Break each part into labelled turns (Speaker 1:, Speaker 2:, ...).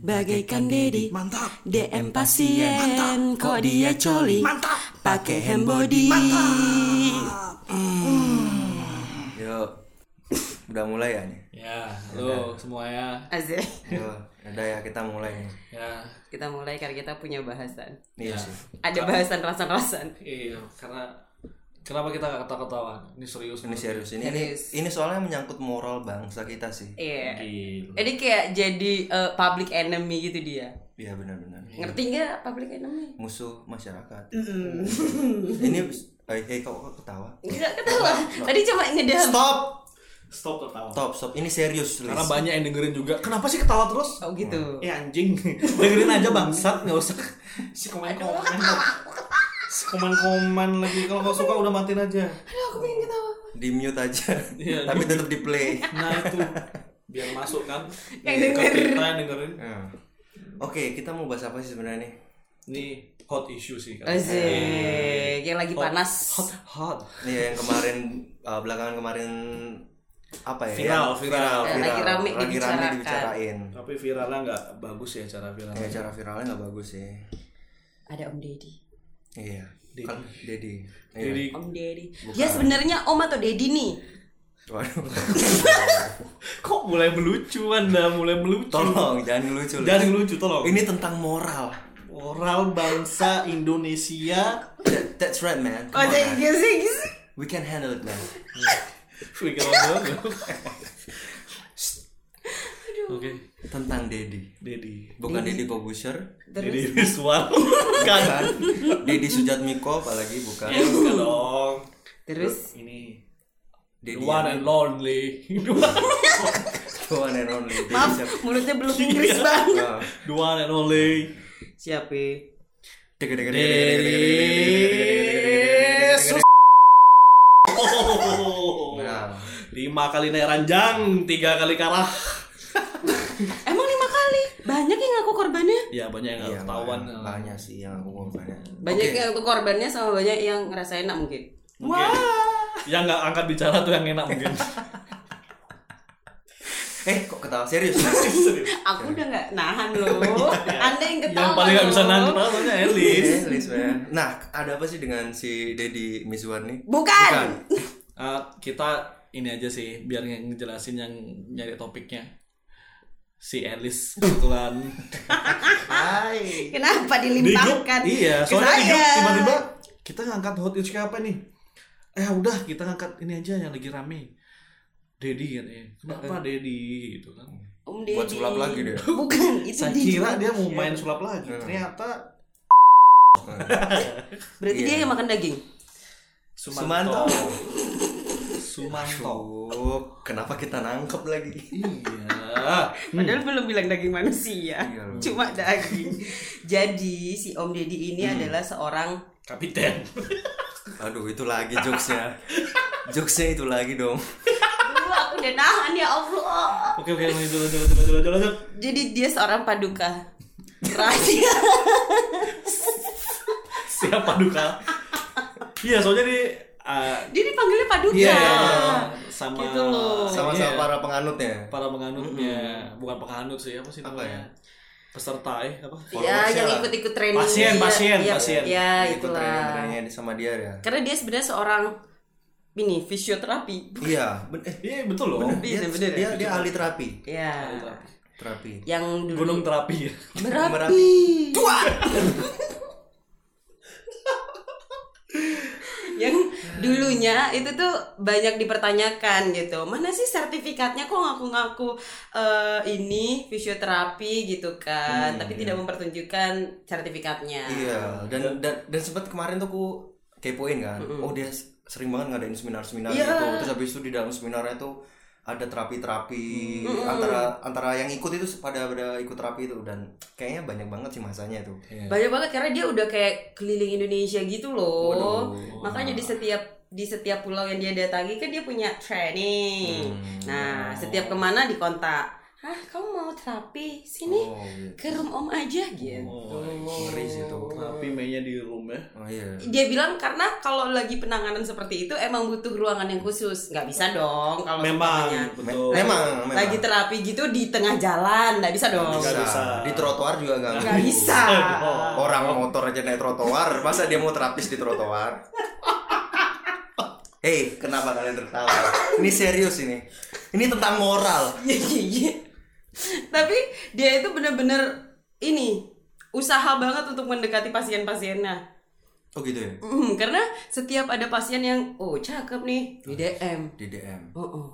Speaker 1: Bagaikan Dedi
Speaker 2: Mantap.
Speaker 1: DM pasien
Speaker 2: Mantap.
Speaker 1: Kok dia coli
Speaker 2: Mantap.
Speaker 1: Pakai hand body
Speaker 3: Yuk. Udah mulai ya nih.
Speaker 2: Ya, halo semuanya.
Speaker 1: Asik
Speaker 3: Yuk, udah ya kita mulai nih.
Speaker 2: Ya,
Speaker 1: Kita mulai karena kita punya bahasan
Speaker 3: Iya sih.
Speaker 1: Ada bahasan rasan-rasan
Speaker 2: iya karena kenapa kita gak ketawa-ketawa? Ini serius.
Speaker 3: Ini serius ini ini,
Speaker 1: Serius.
Speaker 3: ini soalnya menyangkut moral bangsa kita sih.
Speaker 1: Iya
Speaker 2: Gila.
Speaker 1: Ini kayak jadi eh, public enemy gitu dia
Speaker 3: Iya benar-benar.
Speaker 1: Ngerti nggak public enemy?
Speaker 3: Musuh masyarakat. ini eh hey, kok ketawa?
Speaker 1: Enggak ketawa Tadi cuma ngedam
Speaker 3: Stop.
Speaker 2: Stop ketawa.
Speaker 3: Stop, stop. Ini serius,
Speaker 2: Karena banyak yang dengerin juga. Kenapa sih ketawa terus?
Speaker 1: Oh gitu
Speaker 2: Eh anjing, dengerin aja bangsat, nggak usah si komen komen. Si komen komen lagi kalau nggak suka udah matiin aja.
Speaker 1: Aduh aku pengen ketawa
Speaker 3: Di mute aja.
Speaker 2: Iya,
Speaker 3: Tapi tetap di play.
Speaker 2: Nah itu biar masuk kan.
Speaker 1: Yang denger.
Speaker 2: kita yang dengerin.
Speaker 3: Nah. Oke, kita mau bahas apa sih sebenarnya nih?
Speaker 2: Ini hot issue sih kan.
Speaker 1: Asik Yang lagi panas
Speaker 2: Hot hot.
Speaker 3: Iya yang kemarin uh, belakangan kemarin apa ya?
Speaker 2: Viral,
Speaker 3: yang
Speaker 2: viral.
Speaker 1: Eh, lagi rame
Speaker 3: lagi rame
Speaker 1: dibicarakan.
Speaker 3: dibicarain.
Speaker 2: Tapi viralnya nggak bagus ya cara viral.
Speaker 3: Ya cara viralnya nggak bagus sih.
Speaker 1: Ada Om Deddy
Speaker 3: Iya.
Speaker 2: Dedi.
Speaker 3: Kan Dedi. Iya.
Speaker 2: Jadi
Speaker 1: Om Deddy Dia sebenarnya Om atau Deddy nih
Speaker 3: Waduh.
Speaker 2: kok mulai melucu anda mulai melucu.
Speaker 3: Tolong jangan lucu.
Speaker 2: Jangan lucu tolong.
Speaker 3: Ini tentang moral.
Speaker 2: Oral bangsa Indonesia.
Speaker 3: That- that's right, man.
Speaker 1: Oh
Speaker 3: Come on,
Speaker 1: jadi
Speaker 3: man.
Speaker 1: gitu
Speaker 3: We can handle it, man.
Speaker 2: Wih, kalau gua- Okay.
Speaker 3: Tentang Dedi.
Speaker 2: Dedi.
Speaker 3: Bukan Dedi Kobusher.
Speaker 2: Dedi Rizwan.
Speaker 3: bukan. Dedi Sujatmiko apalagi bukan.
Speaker 2: Ya, bukan dong.
Speaker 1: Terus
Speaker 2: ini The one and lonely.
Speaker 3: The one and only. Daddy
Speaker 1: Maaf,
Speaker 3: siap.
Speaker 1: mulutnya belum Inggris banget.
Speaker 2: The one and only.
Speaker 1: Siapa?
Speaker 3: Dedi.
Speaker 2: Lima kali naik ranjang, tiga kali kalah.
Speaker 1: Emang lima kali Banyak yang ngaku korbannya
Speaker 2: Ya banyak yang
Speaker 3: iya,
Speaker 2: ketahuan.
Speaker 3: banyak- banyak sih yang aku korbannya.
Speaker 1: Banyak
Speaker 3: Oke.
Speaker 1: yang ngaku korbannya sama banyak yang ngerasain enak mungkin
Speaker 2: Mungkin. Yang nggak angkat bicara tuh yang enak mungkin.
Speaker 3: Eh, kok ketawa serius?
Speaker 1: Aku udah gak nahan loh Anda yang ketawa
Speaker 2: yang paling nggak bisa nahan soalnya Elis.
Speaker 3: Eh, Liz, man. Nah, ada apa sih dengan si Dedi Mizwan nih?
Speaker 1: Bukan,
Speaker 2: Eh, kita ini aja sih biar ng- ngejelasin yang nyari topiknya si Elis kebetulan.
Speaker 3: Hai.
Speaker 1: Kenapa
Speaker 2: di
Speaker 1: dilimpahkan?
Speaker 2: Iya
Speaker 1: ke
Speaker 2: soalnya di grup
Speaker 1: saya?
Speaker 2: tiba-tiba kita ngangkat hot issue apa nih? Eh udah kita ngangkat ini aja yang lagi rame. Dedi katanya. Kenapa Dedi? Gitu kan.
Speaker 1: Om
Speaker 3: Buat
Speaker 1: Deddy.
Speaker 3: sulap lagi dia.
Speaker 1: Bukan, itu
Speaker 2: saya
Speaker 1: di
Speaker 2: kira dia mau main sulap lagi. Ternyata
Speaker 1: Berarti
Speaker 3: Iya.
Speaker 1: dia yang makan daging?
Speaker 3: Sumanto.
Speaker 2: Sumanto
Speaker 3: Oh, kenapa kita nangkep lagi?
Speaker 2: iya.
Speaker 1: Padahal belum bilang daging manusia.
Speaker 3: Iya loh.
Speaker 1: Cuma daging. Jadi si Om Deddy ini
Speaker 3: Hmm.
Speaker 1: adalah seorang
Speaker 2: kapiten.
Speaker 3: Aduh, itu lagi jokesnya. jokesnya itu lagi dong.
Speaker 1: Aduh aku udah nahan ya Allah.
Speaker 2: Oke oke lanjut lanjut lanjut lanjut lanjut
Speaker 1: Jadi dia seorang paduka. Rahasia.
Speaker 2: Siapa duka iya soalnya di uh,
Speaker 1: Dia dipanggilnya paduka
Speaker 2: Iya, sama
Speaker 1: Gitu loh.
Speaker 3: Sama-sama
Speaker 2: Iya,
Speaker 3: para penganutnya.
Speaker 2: para penganutnya, bukan penganut sih apa sih
Speaker 3: Apa
Speaker 2: namanya?
Speaker 3: ya?
Speaker 2: Peserta eh apa?
Speaker 1: Ya
Speaker 3: Followersnya
Speaker 1: yang ikut-ikut training
Speaker 2: Pasien,
Speaker 1: dia.
Speaker 2: pasien,
Speaker 1: Iya,
Speaker 2: pasien.
Speaker 1: Ya
Speaker 3: Ikut
Speaker 1: itulah
Speaker 3: training-trainingnya sama dia ya.
Speaker 1: Karena dia sebenarnya seorang Ini fisioterapi
Speaker 3: Iya, ben eh,
Speaker 2: Iya betul loh.
Speaker 1: Iya,
Speaker 3: dia,
Speaker 1: bener
Speaker 3: dia,
Speaker 1: ya?
Speaker 3: dia ahli terapi.
Speaker 1: Ya
Speaker 3: Terapi.
Speaker 1: Yang dulu
Speaker 2: Gunung terapi.
Speaker 1: Merapi yang dulunya itu tuh banyak dipertanyakan gitu mana sih sertifikatnya kok ngaku-ngaku eh, ini fisioterapi gitu kan tapi tidak mempertunjukkan sertifikatnya
Speaker 3: Iya, dan dan dan sempat kemarin tuh aku kepoin kan. Oh, dia sering banget ngadain seminar-seminar
Speaker 1: Iya.
Speaker 3: gitu. Terus habis itu di dalam seminarnya tuh ada terapi-terapi antara antara yang ikut itu pada pada ikut terapi itu. Dan kayaknya banyak banget sih masanya itu.
Speaker 1: banyak banget karena dia udah kayak keliling Indonesia gitu loh.
Speaker 3: Waduh.
Speaker 1: makanya di setiap di setiap pulau yang dia datangi kan dia punya training. Nah setiap ke mana dikontak hah kamu mau terapi sini
Speaker 3: Oh, gitu.
Speaker 1: ke room om aja gitu
Speaker 2: Oh,
Speaker 3: ngeri sih itu.
Speaker 2: Tapi mainnya di room ya.
Speaker 3: Oh iya.
Speaker 1: dia bilang karena kalau lagi penanganan seperti itu emang butuh ruangan yang khusus nggak bisa dong kalau
Speaker 2: Memang betul.
Speaker 3: Memang, memang.
Speaker 1: lagi terapi gitu di tengah jalan nggak bisa dong
Speaker 3: bisa.
Speaker 2: Nggak bisa.
Speaker 3: Di trotoar juga nggak
Speaker 1: nggak bisa
Speaker 3: Orang motor aja naik trotoar, masa dia mau terapis di trotoar? Hei, kenapa kalian tertawa? Ini serius ini. Ini tentang moral.
Speaker 1: Iya, iya, iya. tapi dia itu bener-bener ini usaha banget untuk mendekati pasien-pasiennya
Speaker 3: Oh gitu ya?
Speaker 1: Mm, karena setiap ada pasien yang oh cakep nih di DM
Speaker 3: Di DM.
Speaker 1: oh, oh.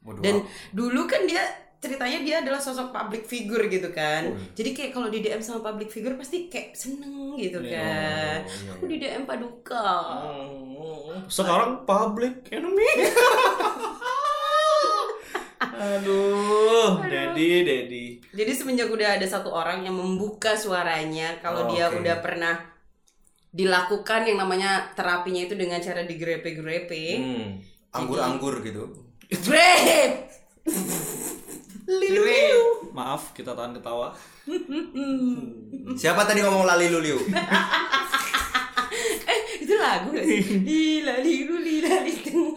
Speaker 3: Waduh,
Speaker 1: dan dulu kan dia ceritanya dia adalah sosok public figure gitu kan
Speaker 3: Oh.
Speaker 1: jadi kayak kalau di DM sama public figure pasti kayak seneng gitu
Speaker 2: Iya.
Speaker 1: kan
Speaker 3: Oh, iya,
Speaker 1: aku di DM paduka
Speaker 2: Sekarang public enemy. Aduh, Dedi, Dedi.
Speaker 1: jadi semenjak udah ada satu orang yang membuka suaranya kalau
Speaker 3: Oh,
Speaker 1: dia
Speaker 3: oke.
Speaker 1: udah pernah dilakukan yang namanya terapinya itu dengan cara digrepe-grepe
Speaker 3: Hmm. Anggur-anggur gitu.
Speaker 1: Grape! Grape.
Speaker 2: Maaf, kita tahan ketawa.
Speaker 3: Siapa tadi ngomong lali luliu?
Speaker 1: Eh, itu lagu gak sih? Lila liru lila liru.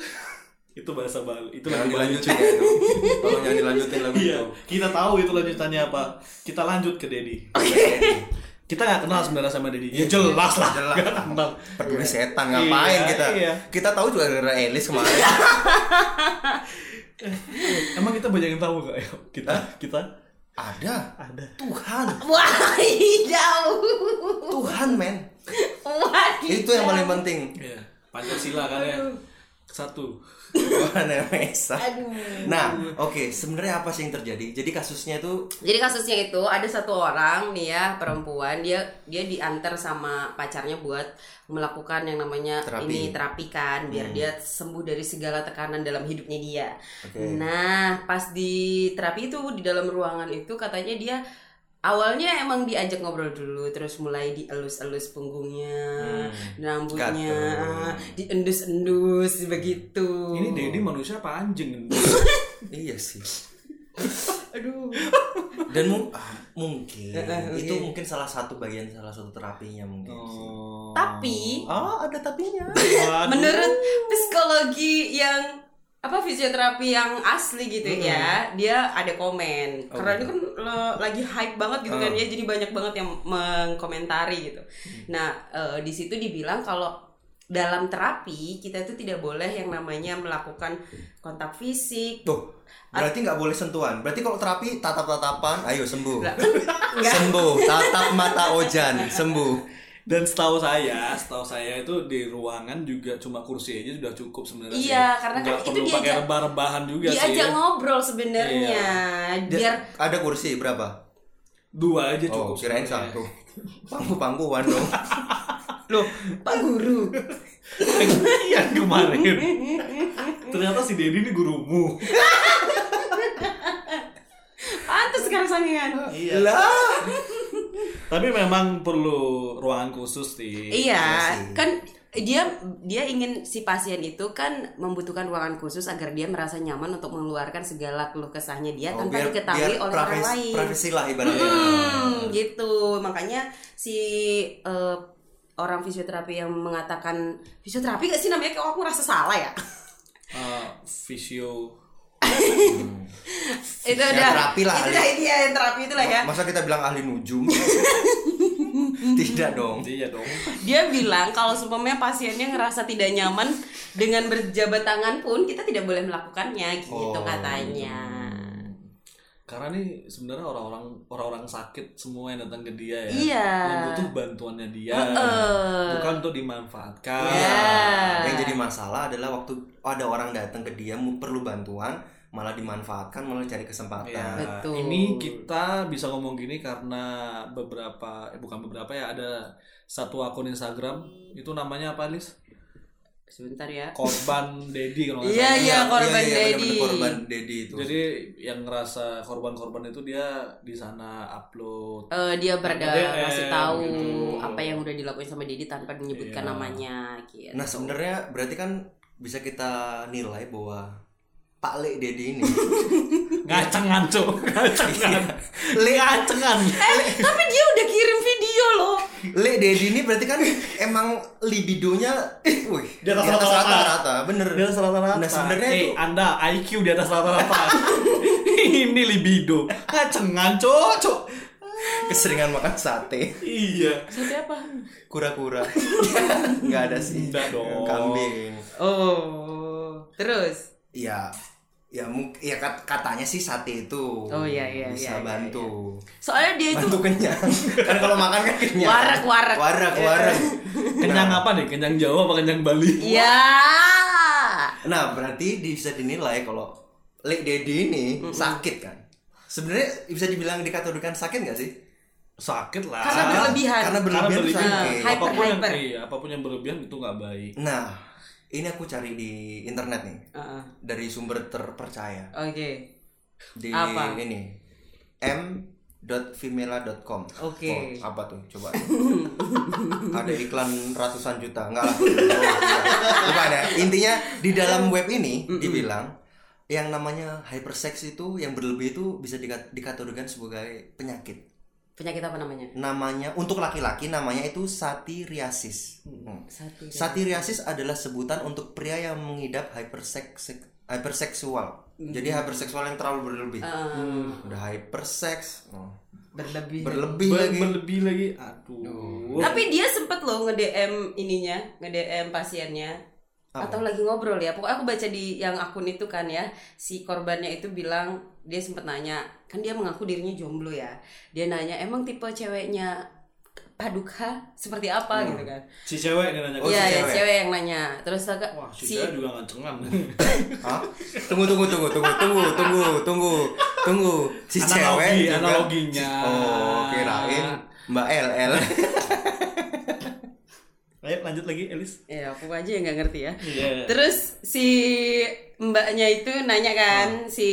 Speaker 2: Itu bahasa Bali. Itu
Speaker 3: Jangan dilanjutin ya itu. Tolong jangan dilanjutin lagu
Speaker 2: Iya,
Speaker 3: itu.
Speaker 2: kita tahu itu lanjutannya apa. Kita lanjut ke Dedi. Kita nggak kenal sebenarnya sama Dedi. Ya jelas lah.
Speaker 3: Jelas.
Speaker 2: Nggak kenal.
Speaker 3: Peduli setan ngapain
Speaker 2: Iya,
Speaker 3: kita?
Speaker 2: iya.
Speaker 3: Kita tahu juga gara Elis kemarin.
Speaker 2: Emang kita banyak yang tahu gak? Ayo, kita, kita
Speaker 3: Ada.
Speaker 2: ada.
Speaker 3: Tuhan.
Speaker 1: Wah, jauh.
Speaker 3: Tuhan men.
Speaker 1: Wah,
Speaker 3: Itu yang paling penting.
Speaker 2: Iya, Pancasila kan ya. Satu.
Speaker 3: Tuhan yang Maha Esa.
Speaker 1: Aduh.
Speaker 3: Nah, oke, sebenarnya apa sih yang terjadi? Jadi kasusnya itu
Speaker 1: Jadi kasusnya itu ada satu orang nih ya perempuan dia dia diantar sama pacarnya buat melakukan yang namanya
Speaker 3: Terapi.
Speaker 1: ini terapi kan biar dia sembuh dari segala tekanan dalam hidupnya dia.
Speaker 3: Oke.
Speaker 1: Nah pas di terapi itu di dalam ruangan itu katanya dia awalnya emang diajak ngobrol dulu terus mulai dielus-elus punggungnya, rambutnya,
Speaker 3: Gatel.
Speaker 1: diendus-endus begitu.
Speaker 2: Ini Dedi manusia apa anjing?
Speaker 3: iya sih.
Speaker 1: Aduh.
Speaker 3: Dan mu- ah, mungkin
Speaker 1: Eh,
Speaker 3: itu
Speaker 1: oke.
Speaker 3: mungkin salah satu bagian salah satu terapinya mungkin.
Speaker 2: Oh.
Speaker 1: Tapi
Speaker 3: Oh, ada tapinya.
Speaker 1: Menurut psikologi yang apa fisioterapi yang asli gitu ya dia ada komen
Speaker 3: Oh,
Speaker 1: karena
Speaker 3: gitu.
Speaker 1: ini kan lo- lagi hype banget gitu kan
Speaker 3: Ah.
Speaker 1: ya jadi banyak banget yang mengkomentari gitu nah eh, di situ dibilang kalau dalam terapi kita itu tidak boleh yang namanya melakukan kontak fisik
Speaker 3: Tuh, berarti nggak boleh sentuhan. Berarti kalau terapi tatap-tatapan, ayo sembuh. Sembuh, tatap mata Ojan, sembuh.
Speaker 2: Dan setahu saya, setahu saya itu di ruangan juga cuma kursi aja sudah cukup sebenarnya sih.
Speaker 1: Iya, karena kan
Speaker 2: Nggak
Speaker 1: itu
Speaker 2: perlu pakai
Speaker 1: diajak-
Speaker 2: rebah-rebahan juga sih.
Speaker 1: diajak ngobrol sebenarnya
Speaker 3: Dia-
Speaker 1: biar
Speaker 3: ada kursi berapa?
Speaker 2: Dua aja
Speaker 3: Oh,
Speaker 2: cukup.
Speaker 3: kirain
Speaker 2: sebenarnya.
Speaker 3: satu. Pangku-pangkuan dong.
Speaker 1: loh pak guru
Speaker 2: Yang kemarin. Ternyata si Dedi ini gurumu.
Speaker 1: pantas sekarang sampingan
Speaker 2: Iya.
Speaker 3: Lah.
Speaker 2: Tapi memang perlu ruangan khusus sih.
Speaker 1: Iya,
Speaker 3: sih.
Speaker 1: kan dia dia ingin si pasien itu kan membutuhkan ruangan khusus agar dia merasa nyaman untuk mengeluarkan segala keluh kesahnya dia
Speaker 3: Oh,
Speaker 1: tanpa
Speaker 3: biar-
Speaker 1: diketahui
Speaker 3: biar
Speaker 1: oleh orang
Speaker 3: privacy-
Speaker 1: lain.
Speaker 3: Privacy lah ibaratnya.
Speaker 1: Hmm, gitu. Makanya si eh, orang fisioterapi yang mengatakan fisioterapi gak sih namanya kok aku rasa salah ya?
Speaker 2: Eh, visio
Speaker 1: itu
Speaker 3: Ya,
Speaker 1: udah
Speaker 3: terapi lah,
Speaker 1: Itu
Speaker 3: ahli.
Speaker 1: dah dia yang terapi itulah ya.
Speaker 3: Masa kita bilang ahli nujum? Tidak dong.
Speaker 2: Iya dong.
Speaker 1: Dia bilang kalau seumpamanya pasiennya ngerasa tidak nyaman dengan berjabat tangan pun kita tidak boleh melakukannya gitu
Speaker 3: Oh,
Speaker 1: katanya.
Speaker 2: Karena nih sebenarnya orang-orang orang-orang sakit semua yang datang ke dia ya.
Speaker 1: Iya.
Speaker 2: Yang butuh bantuannya dia.
Speaker 1: Heeh.
Speaker 2: Bukan untuk dimanfaatkan.
Speaker 1: Iya.
Speaker 3: Yang jadi masalah adalah waktu ada orang datang ke dia mau perlu bantuan, malah dimanfaatkan, malah cari kesempatan.
Speaker 2: Ya,
Speaker 1: Betul.
Speaker 2: ini kita bisa ngomong gini karena beberapa eh bukan beberapa ya ada satu akun Instagram itu namanya apa Lis?
Speaker 1: Sebentar ya.
Speaker 2: Korban Dedi kalau nggak
Speaker 1: Iya,
Speaker 2: salah.
Speaker 1: iya. korban
Speaker 3: bener-bener
Speaker 1: Dedi.
Speaker 3: korban Dedi itu.
Speaker 2: Jadi yang ngerasa korban-korban itu dia di sana upload.
Speaker 1: Eh, dia berada
Speaker 2: DM,
Speaker 1: ngasih tahu
Speaker 2: gitu.
Speaker 1: apa yang udah dilakuin sama Didi tanpa menyebutkan
Speaker 2: Iya.
Speaker 1: namanya gitu.
Speaker 3: Nah sebenarnya berarti kan bisa kita nilai bahwa Pak Le Dedi ini
Speaker 2: Ngacengan, Cuk. Ngacengan.
Speaker 3: Le
Speaker 2: Ngacengan.
Speaker 1: Eh, tapi dia udah kirim video loh.
Speaker 3: Le Dedi ini berarti kan emang libidonya wih,
Speaker 2: Di atas rata-rata.
Speaker 3: rata-rata, bener.
Speaker 2: Di atas rata-rata.
Speaker 3: Nah, sebenarnya
Speaker 2: eh,
Speaker 3: itu
Speaker 2: Anda IQ di atas rata-rata. Ini libido. Ngacengan, Cuk. Cuk.
Speaker 3: keseringan makan sate,
Speaker 2: Iya.
Speaker 1: Sate apa?
Speaker 3: kura-kura. Enggak ada sih.
Speaker 2: Enggak dong.
Speaker 3: Kambing.
Speaker 1: Oh, terus.
Speaker 3: Ya, ya mungkin ya kat- katanya sih sate itu
Speaker 1: Oh, iya, iya,
Speaker 3: bisa
Speaker 1: iya, iya,
Speaker 3: bantu.
Speaker 1: Soalnya dia itu
Speaker 3: Bantu kenyang. kan kalau makan kan kenyang.
Speaker 1: Warak, warak.
Speaker 3: Warak, warak.
Speaker 2: Kenyang apa nih? Kenyang Jawa apa kenyang Bali?
Speaker 1: ya.
Speaker 3: Nah, berarti bisa dinilai kalau Le Dedi ini sakit kan. Sebenarnya bisa dibilang dikategorikan sakit nggak sih?
Speaker 2: Sakit lah.
Speaker 1: Karena berlebihan.
Speaker 3: Karena
Speaker 2: Karena
Speaker 3: berlebihan tuh
Speaker 2: berlebihan.
Speaker 3: sakit.
Speaker 1: Hyper,
Speaker 2: apa pun yang
Speaker 1: hyper.
Speaker 2: iya, apa pun yang berlebihan itu nggak baik.
Speaker 3: Nah, ini aku cari di internet nih
Speaker 1: Heeh.
Speaker 3: dari sumber terpercaya
Speaker 1: Oke.
Speaker 3: di
Speaker 1: Apa?
Speaker 3: ini m.femela.com.
Speaker 1: Oke.
Speaker 3: Oh, apa tuh? Coba. Ada iklan ratusan juta. Enggak lah. Bukan ya. Intinya di dalam web ini dibilang yang namanya hypersex itu yang berlebih itu bisa dikat- dikategorikan sebagai penyakit.
Speaker 1: Penyakit apa namanya?
Speaker 3: Namanya untuk laki-laki namanya itu satiriasis. Hmm.
Speaker 1: Sate.
Speaker 3: Satiriasis adalah sebutan untuk pria yang mengidap hypersex hyperseksual. Jadi hyperseksual yang terlalu berlebih.
Speaker 1: Eh,
Speaker 3: Udah hypersex, oh.
Speaker 1: berlebih.
Speaker 3: berlebih
Speaker 2: Ber-
Speaker 3: lagi.
Speaker 2: berlebih lagi. Aduh.
Speaker 1: Tapi dia sempet loh nge-DM ininya, nge-DM pasiennya. Atau lagi ngobrol ya. Pokoknya aku baca di yang akun itu kan ya, si korbannya itu bilang dia sempet nanya, kan dia mengaku dirinya jomblo ya. Dia nanya, "Emang tipe ceweknya Paduka seperti apa?" gitu kan.
Speaker 2: Si cewek nih nanya.
Speaker 3: Oh,
Speaker 1: Iya,
Speaker 3: si
Speaker 1: ya
Speaker 3: cewek.
Speaker 1: cewek yang nanya. Terus agak
Speaker 2: Wah, si,
Speaker 1: si
Speaker 2: cewek juga ngancengan.
Speaker 3: Hah? Tunggu tunggu tunggu tunggu tunggu tunggu tunggu tunggu si
Speaker 2: Analogi,
Speaker 3: cewek juga
Speaker 2: analoginya.
Speaker 3: oh kirain Mbak LL
Speaker 2: Ayo lanjut lagi Elis.
Speaker 1: ya aku aja yang nggak ngerti ya.
Speaker 2: Iya.
Speaker 1: Terus si mbaknya itu nanya kan,
Speaker 3: Oh.
Speaker 1: si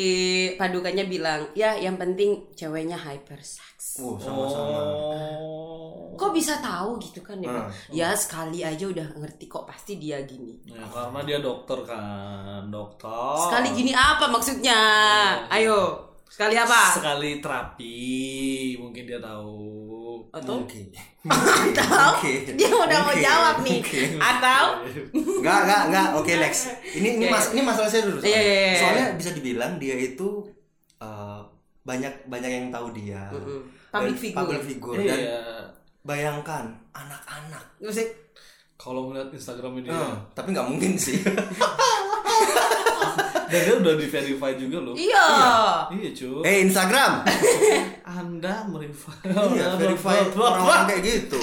Speaker 1: padukanya bilang, "Ya, yang penting ceweknya hypersex."
Speaker 3: oh sama-sama
Speaker 2: Oh.
Speaker 1: Kok bisa tahu gitu kan ya?
Speaker 3: Hmm.
Speaker 1: Ya sekali aja udah ngerti kok pasti dia gini.
Speaker 2: Ya, karena dia dokter kan, dokter.
Speaker 1: Sekali gini apa maksudnya? Ayo, sekali apa?
Speaker 2: Sekali terapi, mungkin dia tahu.
Speaker 1: Atau
Speaker 3: Mungkin.
Speaker 1: atau
Speaker 3: Mungkin.
Speaker 1: dia udah mau
Speaker 3: Mungkin.
Speaker 1: jawab nih.
Speaker 3: Mungkin.
Speaker 1: Atau
Speaker 3: Enggak, enggak, enggak. Oke, next. Ini ini mas ini masalah saya dulu. Soalnya,
Speaker 1: Iya, iya, iya.
Speaker 3: Soalnya bisa dibilang dia itu eh, banyak banyak yang tahu dia.
Speaker 1: Mm-mm. Public
Speaker 3: Dan-
Speaker 1: figure.
Speaker 3: Public figure dan
Speaker 2: Iya.
Speaker 3: bayangkan anak-anak.
Speaker 1: Musik.
Speaker 2: Kalau ngeliat Instagram ini,
Speaker 3: Eh, tapi nggak mungkin sih.
Speaker 2: dan dia udah di verify juga loh.
Speaker 1: Iya.
Speaker 2: Iya cuy.
Speaker 3: Eh Instagram.
Speaker 2: Anda merify.
Speaker 3: Iya, verify orang-orang kayak gitu.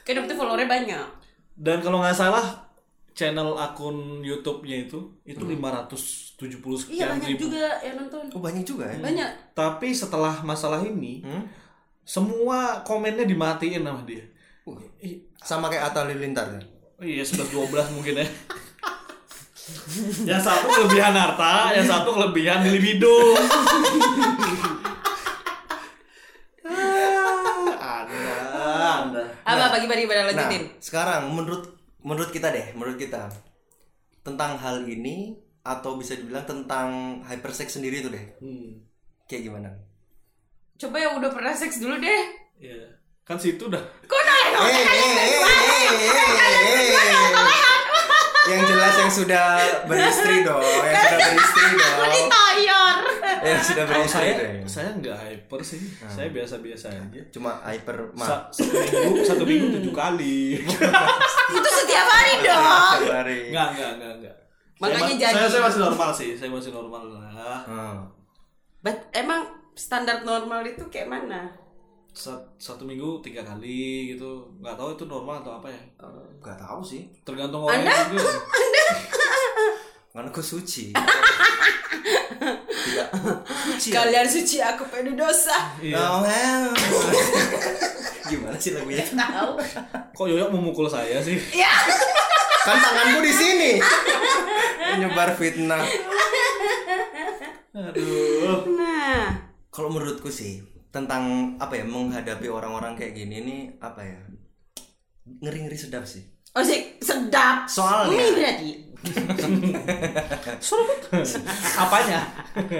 Speaker 1: Kayak dapetnya followernya banyak.
Speaker 2: Dan kalau nggak salah channel akun YouTube-nya itu itu 570
Speaker 1: Iya
Speaker 2: sekian
Speaker 1: banyak
Speaker 2: ribu.
Speaker 1: juga yang nonton.
Speaker 3: Oh banyak juga ya.
Speaker 1: Banyak.
Speaker 2: Tapi setelah masalah ini,
Speaker 3: Hmm?
Speaker 2: semua komennya dimatiin sama dia.
Speaker 3: Uh, sama kayak Atta Halilintar ya.
Speaker 2: Oh iya 11 12 mungkin ya. yang satu kelebihan harta, yang satu kelebihan libido. Ah, anda, anda.
Speaker 1: Apa bagi-bagi pada
Speaker 3: Nah,
Speaker 1: lanjutin?
Speaker 3: sekarang menurut menurut kita deh, menurut kita tentang hal ini atau bisa dibilang tentang hypersex sendiri itu deh.
Speaker 2: Hmm,
Speaker 3: Kayak gimana?
Speaker 1: Coba yang udah pernah seks dulu deh.
Speaker 2: iya. Kan situ udah.
Speaker 1: Kok nanya
Speaker 3: Eh, eh, eh, eh, eh, eh. Yang jelas yang sudah beristri dong, yang sudah beristri dong. Yang sudah beristri
Speaker 2: saya,
Speaker 3: deh.
Speaker 2: saya nggak hyper sih. Saya biasa-biasa aja.
Speaker 3: Cuma hyper ma.
Speaker 2: Sa- satu minggu, satu minggu tujuh kali.
Speaker 1: Itu setiap hari dong.
Speaker 3: Setiap hari.
Speaker 2: Enggak, enggak, enggak, enggak.
Speaker 1: Makanya
Speaker 2: saya,
Speaker 1: jadi.
Speaker 2: Saya, saya masih normal sih, saya masih normal lah.
Speaker 3: Hmm.
Speaker 1: But, emang standar normal itu kayak mana?
Speaker 2: Sat- satu minggu tiga kali gitu, nggak tahu itu normal atau apa ya.
Speaker 3: Gak tahu sih.
Speaker 2: Tergantung orangnya juga.
Speaker 3: Karena aku suci. Tidak. Suci. ya?
Speaker 1: Kalian suci aku penuh dosa.
Speaker 2: Iya.
Speaker 3: Oh, hell. Gimana sih lagunya?
Speaker 1: Tahu?
Speaker 2: Kok Yoyok memukul saya sih?
Speaker 1: Ya.
Speaker 3: Kan tanganku di sini. Menyebar fitnah.
Speaker 2: Aduh.
Speaker 1: Nah,
Speaker 3: Kalau menurutku sih tentang apa ya menghadapi orang-orang kayak gini ini apa ya ngeri-ngeri sedap sih.
Speaker 1: Oh sih sedap.
Speaker 3: Soalnya-
Speaker 1: Mie berarti.
Speaker 2: Apanya?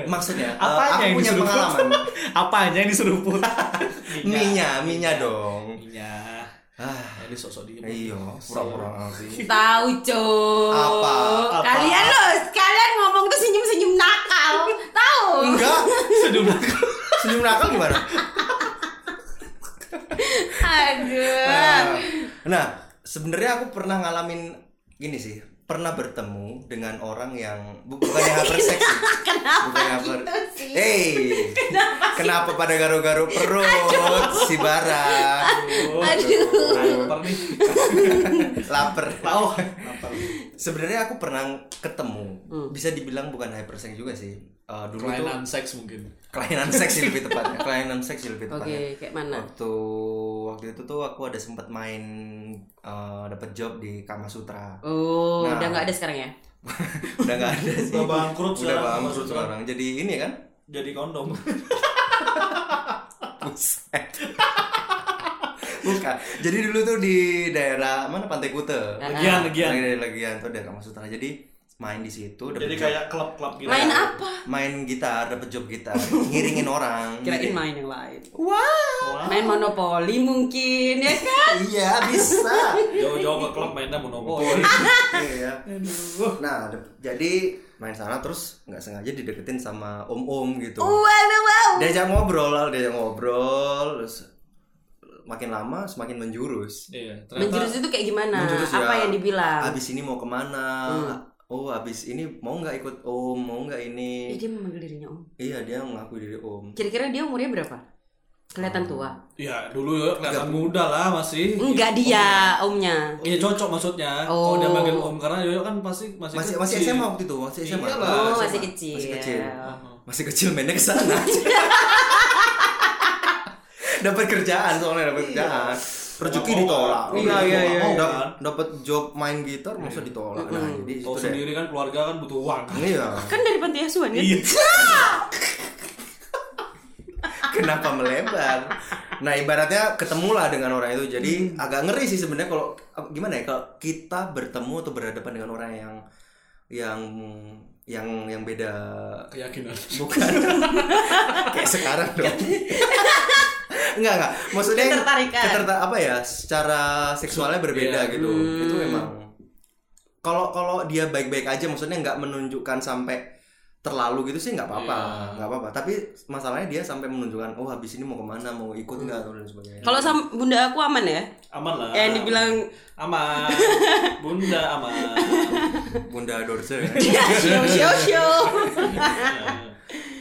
Speaker 3: Maksudnya, eh,
Speaker 2: Apanya
Speaker 3: aku
Speaker 2: yang
Speaker 3: punya
Speaker 2: diseruput?
Speaker 3: pengalaman.
Speaker 2: Apanya yang diseruput?
Speaker 3: Minya, minya dong.
Speaker 2: Minyak.
Speaker 3: Ah,
Speaker 2: Ini sosok di
Speaker 3: iya, pura-pura ngerti.
Speaker 1: Tahu, Cok.
Speaker 3: Apa?
Speaker 2: Apa?
Speaker 1: Kalian loh, kalian ngomong tuh senyum-senyum nakal. Tahu?
Speaker 3: Enggak,
Speaker 2: Senyum nakal.
Speaker 3: Senyum nakal gimana?
Speaker 1: Aduh.
Speaker 3: Nah, nah sebenarnya aku pernah ngalamin gini sih pernah bertemu dengan orang yang bu- bukan yang hypersex sih.
Speaker 1: Kenapa
Speaker 3: bukan yang
Speaker 1: gitu
Speaker 3: hyper
Speaker 1: sih?
Speaker 3: hey kenapa pada garu-garu perut si bara
Speaker 1: Aduh.
Speaker 2: Lapar Oh, lapar.
Speaker 3: sebenarnya aku pernah ketemu
Speaker 1: Hmm.
Speaker 3: bisa dibilang bukan hypersex juga sih Eh, dulu tuh
Speaker 2: Kelainan seks mungkin.
Speaker 3: kelainan seks sih lebih tepatnya kelainan seks sih lebih
Speaker 1: Oke,
Speaker 3: tepatnya
Speaker 1: kayak mana?
Speaker 3: waktu waktu itu tuh aku ada sempat main eh, dapat job di Kama Sutra
Speaker 1: Oh,
Speaker 3: Nah.
Speaker 1: udah nggak ada sekarang ya?
Speaker 3: udah nggak ada sih
Speaker 2: Udah bangkrut
Speaker 3: udah
Speaker 2: sekarang,
Speaker 3: bangkrut sekarang jadi ini kan
Speaker 2: Jadi kondom.
Speaker 3: Buset. bukan jadi dulu tuh di daerah mana Pantai Kute
Speaker 2: Legian, legian.
Speaker 3: lagi legian tuh daerah Kama Sutra jadi main di situ dapet
Speaker 2: Jadi
Speaker 3: job-
Speaker 2: kayak klub-klub gitu.
Speaker 1: Main apa?
Speaker 3: main gitar dapat job gitar ngiringin orang
Speaker 1: Kirain
Speaker 3: Jadi-
Speaker 1: main yang lain.
Speaker 3: wow
Speaker 2: Wah.
Speaker 1: Main monopoli mungkin ya kan?
Speaker 3: iya bisa
Speaker 2: Jauh-jauh ke klub mainnya monopoli.
Speaker 3: iya nah dap- jadi main sana terus nggak sengaja dideketin sama om om gitu
Speaker 1: Wow, wow, wow.
Speaker 3: diajak ngobrol lah diajak ngobrol terus makin lama semakin menjurus
Speaker 2: Iya, ternyata
Speaker 1: Menjurus itu kayak gimana?
Speaker 3: Menjurus ya,
Speaker 1: Apa yang dibilang?
Speaker 3: abis ini mau ke mana oh abis ini mau nggak ikut om mau nggak ini
Speaker 1: dia memanggil dirinya om.
Speaker 3: iya dia mengaku diri om
Speaker 1: Kira-kira dia umurnya berapa? Kelihatan tua.
Speaker 2: ya dulu ya kelihatan muda lah masih.
Speaker 1: Enggak dia, omnya.
Speaker 2: Iya cocok maksudnya.
Speaker 1: Oh.
Speaker 2: Kalau dia manggil om karena Yoyo kan pasti masih
Speaker 3: masih masih
Speaker 2: kecil.
Speaker 3: SMA waktu itu masih SMA
Speaker 2: Iyalah.
Speaker 1: Oh,
Speaker 3: SMA.
Speaker 1: masih kecil.
Speaker 3: masih kecil masih kecil mainnya ke sana dapat kerjaan soalnya dapat kerjaan rezeki ditolak?
Speaker 1: Iya, iya, iya,
Speaker 2: kan?
Speaker 3: dapat job main gitar masa ditolak nah jadi itu deh
Speaker 2: sendiri kan keluarga kan butuh uang.
Speaker 3: iya
Speaker 1: Kan dari panti asuhan kan?
Speaker 2: Iya.
Speaker 3: kenapa melebar nah ibaratnya ketemulah dengan orang itu jadi
Speaker 1: Hmm.
Speaker 3: agak ngeri sih sebenarnya kalau gimana ya kalau kita bertemu atau berhadapan dengan orang yang yang yang yang beda
Speaker 2: Keyakinan.
Speaker 3: bukan kayak sekarang dong enggak enggak maksudnya
Speaker 1: Ketertarikan.
Speaker 3: keterta- apa ya secara seksualnya berbeda
Speaker 2: Iya.
Speaker 3: gitu
Speaker 1: Hmm.
Speaker 3: itu memang kalau kalau dia baik-baik aja maksudnya nggak menunjukkan sampai terlalu gitu sih nggak apa-apa
Speaker 2: Iya.
Speaker 3: nggak apa-apa tapi masalahnya dia sampai menunjukkan oh habis ini mau ke mana mau ikut nggak atau dan sebagainya
Speaker 1: Kalau sama bunda aku aman ya?
Speaker 2: Aman lah.
Speaker 1: Yang dibilang
Speaker 2: aman. Bunda aman.
Speaker 3: bunda dorce ya.
Speaker 1: show show show.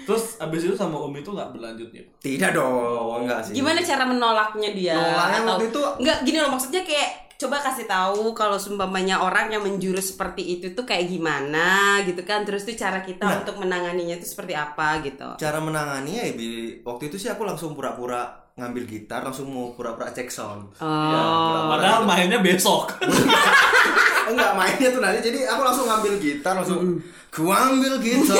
Speaker 2: Terus abis itu sama om itu nggak berlanjut ya?
Speaker 3: tidak dong enggak sih
Speaker 1: Gimana cara menolaknya dia?
Speaker 3: Nolaknya
Speaker 1: Atau
Speaker 3: waktu itu-
Speaker 1: enggak gini loh maksudnya kayak coba kasih tahu kalau sumpamanya orang yang menjurus seperti itu tuh kayak gimana gitu kan terus tuh cara kita
Speaker 3: Nah.
Speaker 1: untuk menanganinya itu seperti apa gitu.
Speaker 3: cara menanganinya ya waktu itu sih aku langsung pura-pura ngambil gitar langsung mau pura-pura cek sound
Speaker 1: Oh.
Speaker 2: Ya, padahal mainnya besok.
Speaker 3: enggak mainnya tuh nanti jadi aku langsung ngambil gitar langsung ku ambil gitar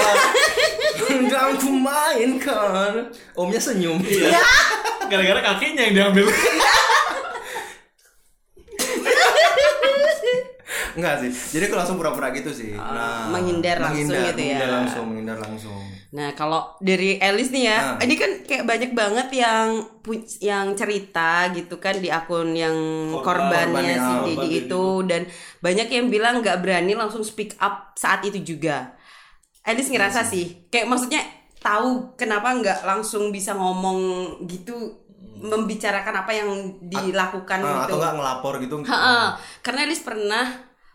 Speaker 3: dan ku mainkan omnya senyum
Speaker 2: Iya. Gara-gara kakinya yang diambil.
Speaker 3: enggak sih jadi aku langsung pura-pura gitu sih nah
Speaker 1: menghindar langsung gitu ya.
Speaker 3: menghindar langsung menghindar langsung
Speaker 1: Nah, kalau dari Elis nih ya,
Speaker 3: Nah.
Speaker 1: ini kan kayak banyak banget yang yang cerita gitu kan di akun yang
Speaker 2: Korban,
Speaker 1: korbannya
Speaker 3: korban
Speaker 1: si Dedi
Speaker 2: korban
Speaker 1: itu dan banyak yang bilang nggak berani langsung speak up saat itu juga. Elis ngerasa sih, kayak maksudnya tahu kenapa nggak langsung bisa ngomong gitu membicarakan apa yang dilakukan
Speaker 3: Ah,
Speaker 1: gitu.
Speaker 3: atau enggak ngelapor gitu
Speaker 1: Ha-ha. Karena Elis pernah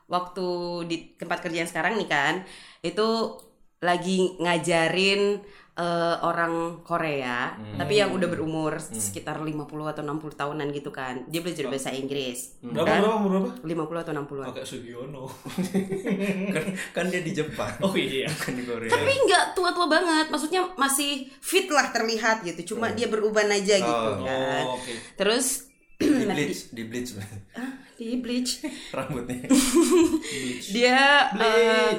Speaker 1: waktu di tempat kerja yang sekarang nih kan, itu lagi ngajarin eh, orang Korea, tapi yang udah berumur sekitar 50 atau 60 tahunan gitu kan. Dia belajar bahasa Inggris.
Speaker 2: Berapa
Speaker 1: Kan?
Speaker 2: berapa umur berapa?
Speaker 1: 50 atau 60-an.
Speaker 2: Pakai Sugiono.
Speaker 3: kan, kan dia di Jepang
Speaker 2: Oh iya.
Speaker 3: kan di Korea
Speaker 1: Tapi nggak tua-tua banget, maksudnya masih fit lah terlihat gitu. Cuma dia beruban aja gitu
Speaker 3: Oh.
Speaker 1: kan.
Speaker 2: Oh, oke.
Speaker 1: Terus
Speaker 3: di bleach di bleach
Speaker 1: ah, di bleach
Speaker 3: rambutnya
Speaker 1: dia eh,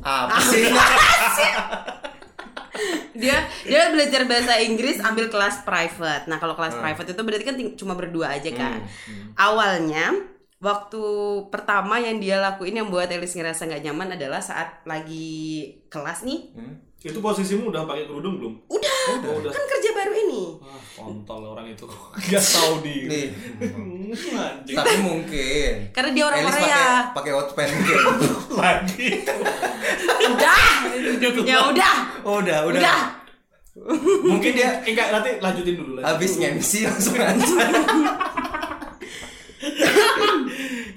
Speaker 3: apa sih
Speaker 1: dia dia belajar bahasa Inggris ambil kelas private. Nah kalau kelas private itu berarti kan cuma berdua aja kan. Awalnya waktu pertama yang dia lakuin yang buat Elis ngerasa nggak nyaman adalah saat lagi kelas nih
Speaker 2: Itu posisimu udah pakai kerudung belum?
Speaker 1: udah
Speaker 2: Oh, udah.
Speaker 1: kan kerja baru ini
Speaker 2: Ah, kontol orang itu. Gak tahu diri.
Speaker 3: Nih.
Speaker 2: Anjing.
Speaker 3: Tapi mungkin.
Speaker 1: karena dia orang
Speaker 3: Elis
Speaker 1: Korea
Speaker 3: pakai pakai hotpants mungkin.
Speaker 2: Lagi.
Speaker 1: udah ya udah
Speaker 3: Oh, udah, udah.
Speaker 1: udah
Speaker 2: Mungkin dia enggak nanti lanjutin dulu. lanjutin
Speaker 3: Habis
Speaker 2: dulu.
Speaker 3: MC langsung aja.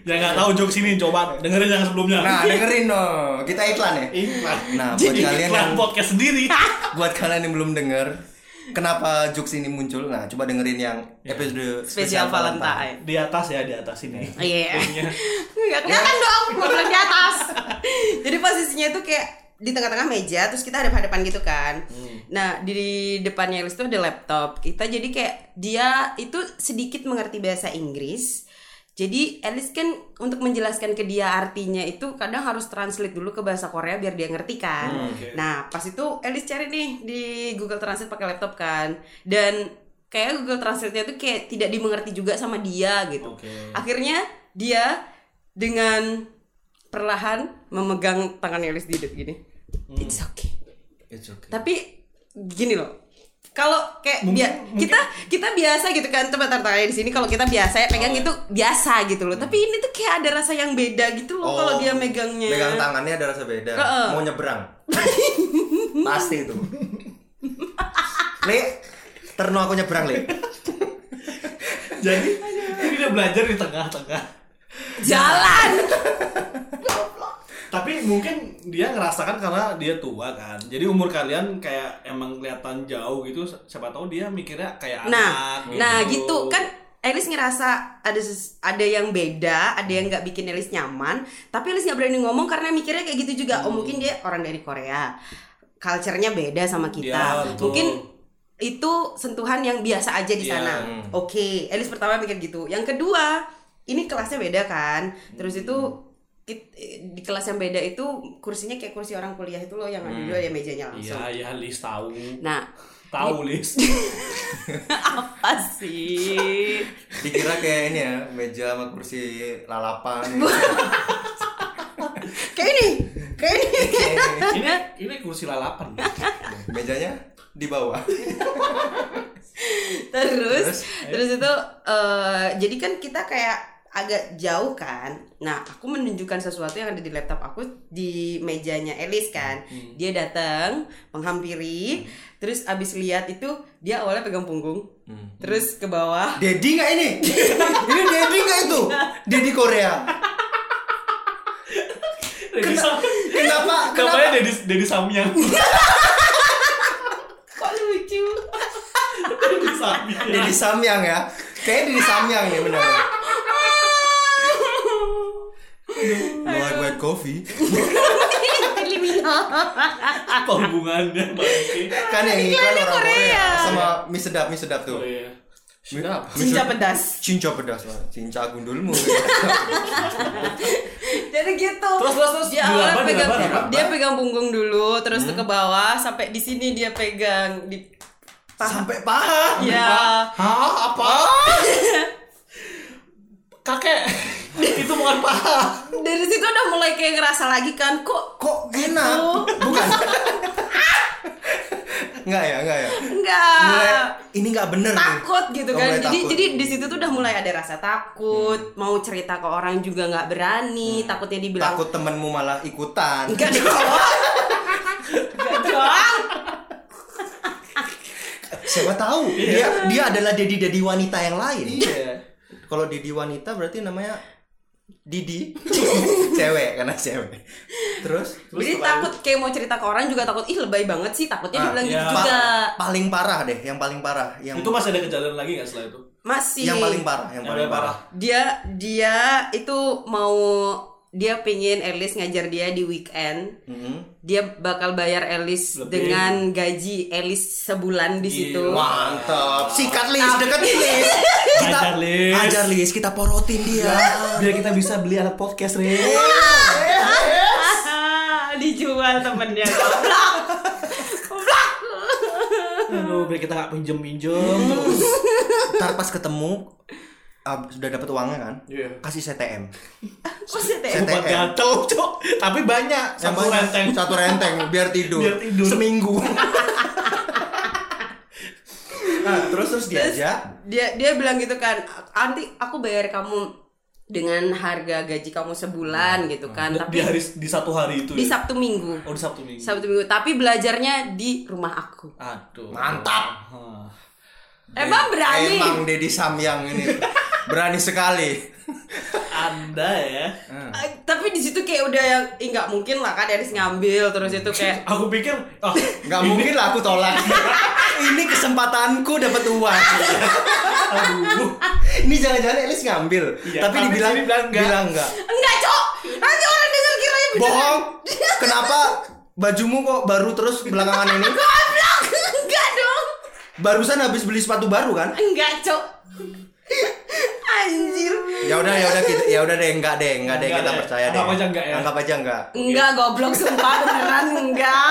Speaker 2: Ya nggak tahu jokes ini coba dengerin yang sebelumnya.
Speaker 3: Nah, dengerin dong. Kita iklan ya.
Speaker 2: iklan.
Speaker 3: Nah, buat kalian
Speaker 2: iklan
Speaker 3: yang
Speaker 2: podcast sendiri.
Speaker 3: buat kalian yang belum denger kenapa jokes ini muncul nah coba dengerin yang episode
Speaker 1: spesial Valentine
Speaker 2: Di atas ya, di atas ini.
Speaker 1: Iya.
Speaker 2: Punya.
Speaker 1: Nggak kelihatan dong, gue bilang di atas. Jadi posisinya itu kayak di tengah-tengah meja, terus kita hadap-hadapan gitu kan. Nah, di depannya Elis tuh ada laptop. Kita jadi kayak dia itu sedikit mengerti bahasa Inggris. Jadi Elis kan untuk menjelaskan ke dia artinya itu kadang harus translate dulu ke bahasa Korea biar dia ngerti kan.
Speaker 2: Hmm, oke.
Speaker 1: Nah, pas itu Elis cari nih di Google Translate pakai laptop kan. Dan kayak Google Translate-nya tuh kayak tidak dimengerti juga sama dia gitu.
Speaker 2: Oke.
Speaker 1: Akhirnya dia dengan perlahan memegang tangan Elis di hidup gini. It's okay.
Speaker 3: It's okay.
Speaker 1: Tapi gini loh. Kalau kayak
Speaker 2: Mungkin-
Speaker 1: bia- kita kita biasa gitu kan coba tangannya di sini kalau kita biasa ya pegang
Speaker 3: Oh.
Speaker 1: itu biasa gitu loh. Tapi ini tuh kayak ada rasa yang beda gitu loh kalau dia megangnya.
Speaker 3: Megang tangannya ada rasa beda.
Speaker 1: Heeh.
Speaker 3: Mau nyebrang. Pasti itu. Le, terno aku nyebrang, Le.
Speaker 2: Jadi ini dia belajar di tengah-tengah.
Speaker 1: Jalan.
Speaker 2: Tapi mungkin dia ngerasakan karena dia tua kan. Jadi umur kalian kayak emang kelihatan jauh gitu. Siapa tahu dia mikirnya kayak
Speaker 1: Nah,
Speaker 2: anak.
Speaker 1: nah gitu kan Elis ngerasa ada ada yang beda, ada yang nggak bikin Elis nyaman, tapi Elis nggak berani ngomong karena mikirnya kayak gitu juga. Oh mungkin dia orang dari Korea, culture-nya beda sama kita.
Speaker 2: Ya, betul.
Speaker 1: mungkin itu sentuhan yang biasa aja di
Speaker 2: Ya,
Speaker 1: sana.
Speaker 3: hmm.
Speaker 1: Oke, Elis pertama mikir gitu. Yang kedua, ini kelasnya beda kan. Terus itu di kelas yang beda itu kursinya kayak kursi orang kuliah itu loh yang ada dua ya mejanya langsung.
Speaker 2: Iya, ya Lis tahu.
Speaker 1: Nah,
Speaker 2: Tahu Lis.
Speaker 1: apa sih?
Speaker 3: Dikira kayak ini ya, meja sama kursi lalapan.
Speaker 1: kayak ini kayak ini
Speaker 2: ini ini kursi lalapan.
Speaker 3: Mejanya di bawah.
Speaker 1: terus
Speaker 3: Terus?
Speaker 1: terus itu eh, jadi kan kita kayak agak jauh kan nah aku menunjukkan sesuatu yang ada di laptop aku di mejanya Elis kan dia datang menghampiri terus abis lihat itu dia awalnya pegang punggung terus ke bawah
Speaker 3: Dedi nggak ini? ini Dedi nggak itu? Dedi Korea.
Speaker 2: Dedi Sam.
Speaker 3: Kenapa? Kenapa?
Speaker 2: Namanya Dedi Dedi Samyang.
Speaker 1: kok lucu
Speaker 2: Dedi Samyang.
Speaker 3: Dedi Samyang ya. Kayaknya Dedi Samyang nih benar. Mau like white coffee?
Speaker 2: Apa hubungannya?
Speaker 3: Kan yang iklan orang Korea.
Speaker 1: Korea.
Speaker 3: sama mie sedap mie sedap tuh.
Speaker 2: Korea.
Speaker 3: Sedap.
Speaker 1: cinca pedas
Speaker 3: Cinca pedas, Pak. cinca gundulmu.
Speaker 1: jadi gitu
Speaker 2: Terus, terus, terus.
Speaker 1: dia awalnya
Speaker 2: Dilaba,
Speaker 1: pegang dia pegang punggung dulu terus tuh ke bawah sampai di sini dia pegang di paha
Speaker 3: Sampai paha.
Speaker 1: ya
Speaker 2: Hah? Apa? Kakek. Itu bukan paha.
Speaker 1: dari situ udah mulai kayak ngerasa lagi kan kok
Speaker 3: Kok enak? Bukan. Enggak ya, enggak ya.
Speaker 1: enggak
Speaker 3: Mulai ini enggak bener nih.
Speaker 1: takut gitu
Speaker 3: Oh,
Speaker 1: kan
Speaker 3: mulai
Speaker 1: jadi
Speaker 3: takut.
Speaker 1: jadi di situ tuh udah mulai ada rasa takut mau cerita ke orang juga nggak berani takutnya dibilang
Speaker 3: Takut temenmu malah ikutan.
Speaker 1: enggak dong enggak dong
Speaker 3: Siapa tahu dia dia adalah dedi dedi wanita yang lain.
Speaker 2: Iya.
Speaker 3: Kalau dedi wanita berarti namanya Didi cewek karena cewek. Terus
Speaker 1: jadi takut kayak mau cerita ke orang juga takut ih lebay banget sih takutnya
Speaker 3: Ah,
Speaker 1: dibilang gitu
Speaker 2: iya.
Speaker 1: juga
Speaker 3: pa- paling parah deh, yang paling parah, yang
Speaker 2: Itu masih ada kejadian lagi nggak setelah itu?
Speaker 1: masih
Speaker 3: yang paling parah, yang
Speaker 2: Yang
Speaker 3: paling
Speaker 2: paling
Speaker 3: parah.
Speaker 1: dia dia itu mau dia pengen Elis ngajar dia di weekend
Speaker 3: Mhm.
Speaker 1: dia bakal bayar Elis
Speaker 2: Lebih.
Speaker 1: dengan gaji Elis sebulan di situ
Speaker 2: Gila.
Speaker 3: Mantap. Sikat Lis, deketin Lis. Kita
Speaker 2: Ajar, Lis.
Speaker 3: Ajar Lis, kita porotin dia.
Speaker 2: Biar kita bisa beli alat podcast, Re.
Speaker 1: dijual temennya goblok goblok
Speaker 2: Aduh, biar kita nggak pinjem-pinjem terus.
Speaker 3: Ntar pas ketemu ah, sudah dapat uangnya kan
Speaker 2: Iya.
Speaker 3: kasih CTM
Speaker 1: Kok?
Speaker 3: CTM.
Speaker 2: Obat gatel, Cok. Tapi banyak.
Speaker 3: Yang
Speaker 2: Satu
Speaker 3: banyak.
Speaker 2: renteng.
Speaker 3: satu renteng biar tidur,
Speaker 2: Biar tidur.
Speaker 3: seminggu nah, terus terus diajak
Speaker 1: Dia dia bilang gitu kan, nanti aku bayar kamu dengan harga gaji kamu sebulan gitu kan.
Speaker 2: Di
Speaker 1: Tapi
Speaker 2: hari di satu hari itu.
Speaker 1: di
Speaker 2: ya?
Speaker 1: Sabtu Minggu.
Speaker 2: Oh, di Sabtu Minggu.
Speaker 1: Sabtu Minggu. Tapi belajarnya di rumah aku.
Speaker 2: Aduh.
Speaker 3: Mantap.
Speaker 2: Hah.
Speaker 1: Emang berani?
Speaker 3: emang Dedi Samyang ini berani sekali.
Speaker 2: Anda ya.
Speaker 1: Eh, tapi di situ kayak udah yang "Ih, nggak mungkin lah kan Eris ngambil. Terus itu kayak
Speaker 2: Aku pikir oh,
Speaker 3: nggak mungkin lah aku tolak. Ini kesempatanku dapat uang.
Speaker 2: Aduh.
Speaker 3: ini jangan-jangan Elis ngambil.
Speaker 2: Iya,
Speaker 3: tapi dibilang
Speaker 2: bilang enggak.
Speaker 3: bilang enggak
Speaker 1: enggak cok. Nanti orang denger kiranya
Speaker 3: bohong. Kenapa bajumu kok baru terus belakangan ini?
Speaker 1: Goblok. Enggak dong.
Speaker 3: Barusan habis beli sepatu baru kan?
Speaker 1: Enggak cok anjir.
Speaker 3: Ya udah ya udah kita ya udah deh enggak deh enggak deh kita
Speaker 2: deh.
Speaker 3: percaya deh.
Speaker 2: Anggap aja enggak ya?
Speaker 3: anggap aja enggak.
Speaker 1: Enggak goblok sumpah beneran enggak.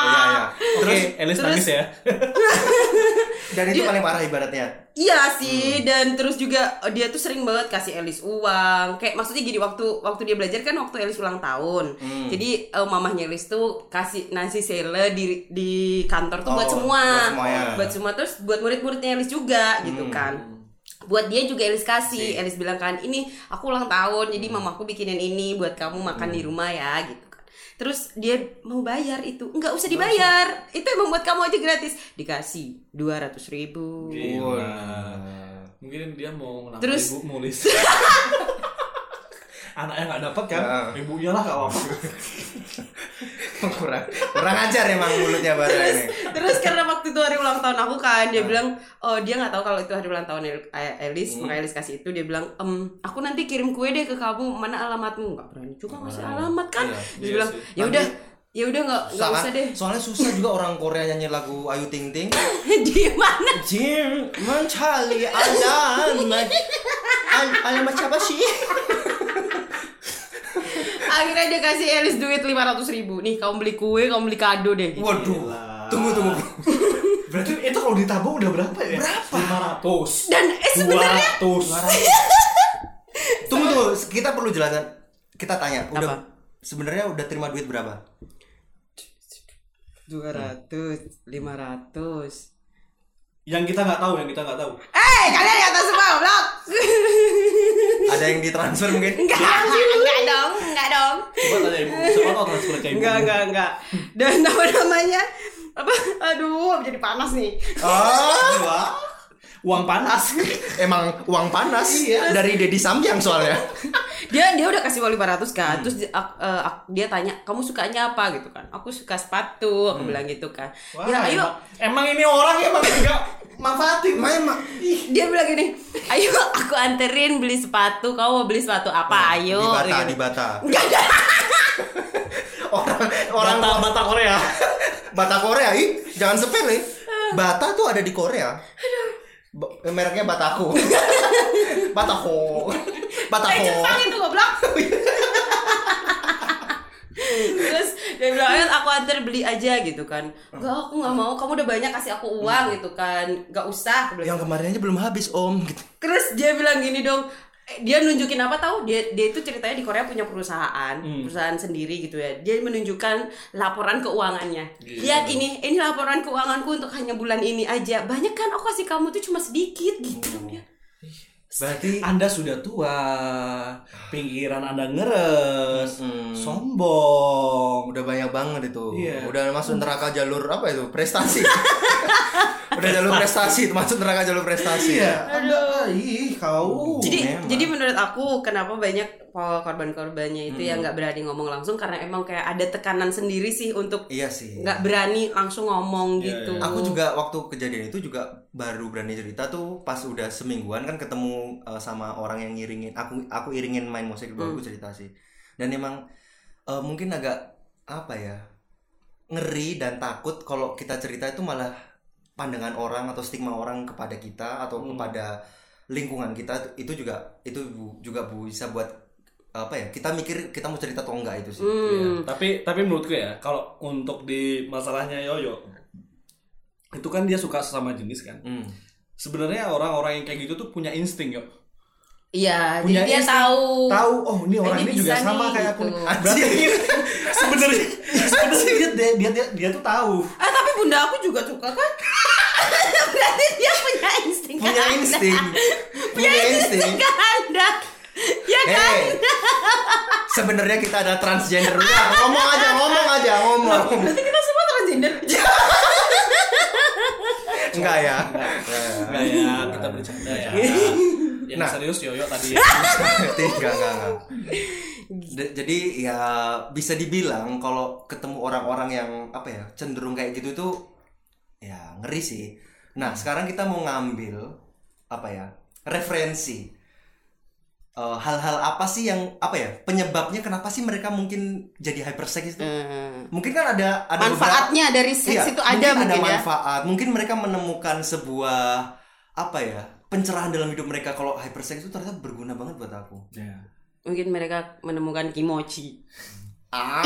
Speaker 3: Iya iya.
Speaker 2: Oke,
Speaker 3: terus
Speaker 2: Elis
Speaker 1: terus-
Speaker 2: nangis ya.
Speaker 3: dan itu paling parah ibaratnya
Speaker 1: Iya sih, dan terus juga eh, dia tuh sering banget kasih Elis uang. Kayak maksudnya gini waktu waktu dia belajar kan waktu Elis ulang tahun. Jadi eh, mamahnya Elis tuh kasih nasi sele di di kantor tuh
Speaker 3: Oh,
Speaker 1: buat semua.
Speaker 3: buat semuanya.
Speaker 1: Buat semua terus buat murid-muridnya Elis juga gitu kan. Buat dia juga Elis kasih. Elis bilang kan, "Ini aku ulang tahun, jadi mamaku bikinin ini buat kamu makan di rumah ya." gitu. Terus dia mau bayar itu, nggak usah dibayar. Itu emang buat kamu aja gratis. Dikasih dua ratus ribu.
Speaker 2: Gila. Mungkin dia mau ngelamar
Speaker 1: Terus-
Speaker 2: ibu nulis. Anaknya nggak dapat kan?
Speaker 3: Ya.
Speaker 2: Ibunya lah gak apa-apa.
Speaker 3: kurang kurang ajar emang mulutnya bara ini
Speaker 1: Terus karena waktu itu hari ulang tahun aku kan, dia bilang, oh dia nggak tahu kalau itu hari ulang tahun El- eh, Elis, makanya Elis kasih itu dia bilang, em, aku nanti kirim kue deh ke kamu, mana alamatmu? Nggak berani juga ngasih alamat kan?
Speaker 2: Iya,
Speaker 1: Dia
Speaker 2: iya
Speaker 1: bilang, ya udah, ya udah nggak nggak usah deh.
Speaker 3: soalnya susah juga orang Korea nyanyi lagu Ayu Ting Ting
Speaker 1: Di mana?
Speaker 3: Jim mencari alamat Al- alamat siapa sih
Speaker 1: Akhirnya dia kasih Elis duit lima ratus ribu. Nih kamu beli kue, kamu beli kado deh. Gitu.
Speaker 3: waduh
Speaker 2: Gila.
Speaker 3: tunggu tunggu
Speaker 2: Berarti itu kalau ditabung udah berapa ya? Berapa? 500.
Speaker 1: Dan eh sebenarnya
Speaker 2: 200.
Speaker 3: tunggu tunggu kita perlu jelasan kita tanya udah
Speaker 1: Apa?
Speaker 3: sebenarnya udah terima duit berapa
Speaker 1: dua ratus, lima ratus.
Speaker 2: Yang kita nggak tahu, yang kita nggak tahu.
Speaker 1: Eh kalian yang tahu semua goblok.
Speaker 3: ada yang ditransfer mungkin
Speaker 1: Enggak, enggak dong, enggak dong.
Speaker 2: Coba tanya ibu, siapa tahu transfer ke ibu.
Speaker 1: Enggak, enggak, enggak. Dan nama namanya apa? Aduh, jadi panas nih.
Speaker 3: oh
Speaker 2: Uang panas.
Speaker 3: emang uang panas dari Dedi Samyang soalnya
Speaker 1: Dia dia udah kasih uang 500 kan. Terus dia, ak- eh, ak- dia tanya, "Kamu sukanya apa?" gitu kan. "Aku suka sepatu." Aku bilang gitu kan.
Speaker 2: Wah,
Speaker 1: ya, ayo.
Speaker 2: Emang, emang ini orang emang enggak manfaatin.
Speaker 3: memang
Speaker 1: Dia bilang gini, "Ayo aku anterin beli sepatu. Kamu mau beli sepatu apa? Ayo."
Speaker 3: di Bata
Speaker 1: Gitu.
Speaker 3: di Bata
Speaker 1: ada.
Speaker 3: orang orang
Speaker 2: Bata, bata Korea.
Speaker 3: Bata Korea ih jangan sepele Bata tuh ada di Korea Ba- mereknya Batako Batako Batako
Speaker 1: Eh, Jepang itu goblok. Terus dia bilang, ayo aku anter beli aja gitu kan Enggak, aku nggak mau, kamu udah banyak kasih aku uang gitu kan Gak usah,
Speaker 3: yang kemarin aja belum habis om gitu
Speaker 1: Terus dia bilang gini dong, eh, dia nunjukin apa tahu? Dia dia itu ceritanya di Korea punya perusahaan, perusahaan sendiri gitu ya. Dia menunjukkan laporan keuangannya. Lihat ini, ini laporan keuanganku untuk hanya bulan ini aja. Banyak kan aku kasih kamu tuh cuma sedikit gitu dong dia.
Speaker 3: Berarti
Speaker 2: Anda sudah tua, pikiran Anda ngeres,
Speaker 3: Mm.
Speaker 2: sombong.
Speaker 3: udah banyak banget itu
Speaker 2: Iya.
Speaker 3: udah masuk neraka jalur apa itu prestasi udah jalur prestasi itu masuk neraka jalur prestasi
Speaker 2: Iya, Anda ih kau.
Speaker 1: Jadi
Speaker 3: memang.
Speaker 1: jadi menurut aku kenapa banyak korban-korbannya itu yang nggak berani ngomong langsung karena emang kayak ada tekanan sendiri sih untuk
Speaker 3: iya sih.
Speaker 1: nggak berani langsung ngomong
Speaker 2: Iya,
Speaker 1: gitu.
Speaker 3: Aku juga waktu kejadian itu juga baru berani cerita tuh pas udah semingguan kan ketemu uh, sama orang yang ngiringin. Aku aku iringin main musik baru aku cerita sih. Dan emang uh, mungkin agak apa ya ngeri dan takut kalau kita cerita itu malah pandangan orang atau stigma orang kepada kita atau kepada lingkungan kita itu juga itu juga bu- bisa buat apa ya kita mikir kita mau cerita atau enggak itu sih.
Speaker 1: Hmm.
Speaker 2: Tapi tapi menurutku ya, kalau untuk di masalahnya Yoyo itu kan dia suka sesama jenis kan.
Speaker 3: Hmm.
Speaker 2: sebenarnya orang-orang yang kayak gitu tuh punya insting ya.
Speaker 1: Iya,
Speaker 2: Punya
Speaker 1: jadi dia
Speaker 2: insting,
Speaker 1: tahu.
Speaker 2: Tahu oh ini orang
Speaker 1: ini
Speaker 2: ini juga sama
Speaker 1: nih,
Speaker 2: kayak aku.
Speaker 1: gitu.
Speaker 2: nih. Berarti sebenarnya sebenarnya dia, dia dia dia dia tuh tahu.
Speaker 1: Ah tapi bunda aku juga suka kan? Berarti dia punya insting
Speaker 3: Punya
Speaker 1: Anda.
Speaker 3: insting.
Speaker 1: Punya
Speaker 3: Punya
Speaker 1: insting
Speaker 3: insting.
Speaker 1: ke Anda. Ya kan?
Speaker 3: Hei, sebenarnya kita ada transgender. Udah, ngomong aja, ngomong aja, ngomong.
Speaker 1: Berarti kita semua transgender.
Speaker 3: Enggak ya?
Speaker 2: Enggak ya, kita bercanda ya. Yang
Speaker 3: Nah.
Speaker 2: serius Yoyo tadi ya.
Speaker 3: Tidak, enggak, enggak. D- jadi ya bisa dibilang kalau ketemu orang-orang yang apa ya cenderung kayak gitu tuh ya ngeri sih. Nah sekarang kita mau ngambil apa ya referensi Eh, hal-hal apa sih yang apa ya penyebabnya kenapa sih mereka mungkin jadi hypersex itu?
Speaker 1: Hmm.
Speaker 3: Mungkin kan ada ada
Speaker 1: Manfaatnya dari
Speaker 3: beberapa-
Speaker 1: seks
Speaker 3: Iya,
Speaker 1: itu ada
Speaker 3: mungkin
Speaker 1: mungkin,
Speaker 3: ada
Speaker 1: ya.
Speaker 3: manfaat. Mungkin mereka menemukan sebuah apa ya pencerahan dalam hidup mereka kalau hypersex itu ternyata berguna banget buat aku.
Speaker 2: Ya.
Speaker 1: Mungkin mereka menemukan kimochi.
Speaker 3: Ah,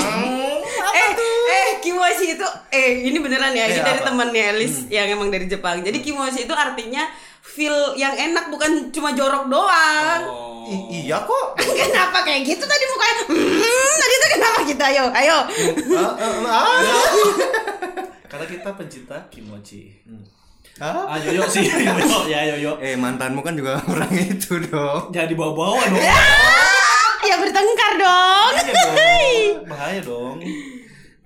Speaker 1: eh, eh kimochi itu eh ini beneran ya, ini
Speaker 3: Eh,
Speaker 1: dari
Speaker 3: apa?
Speaker 1: temannya Elis yang emang dari Jepang. Jadi kimochi itu artinya feel yang enak bukan cuma jorok doang.
Speaker 2: Oh.
Speaker 3: I- iya kok.
Speaker 1: Kenapa kayak gitu tadi mukanya? Hmm, tadi itu kenapa gitu? Ayo, ayo.
Speaker 3: Ah, ah, ah.
Speaker 2: Karena kita pencinta kimochi.
Speaker 3: Ah?
Speaker 2: Ah Yoyo sih, Yoyo ya Yoyo.
Speaker 3: Eh mantanmu kan juga orang itu dong.
Speaker 2: Jangan dibawa-bawa dong.
Speaker 1: Ya bertengkar dong.
Speaker 2: Bahaya dong. Bahaya dong.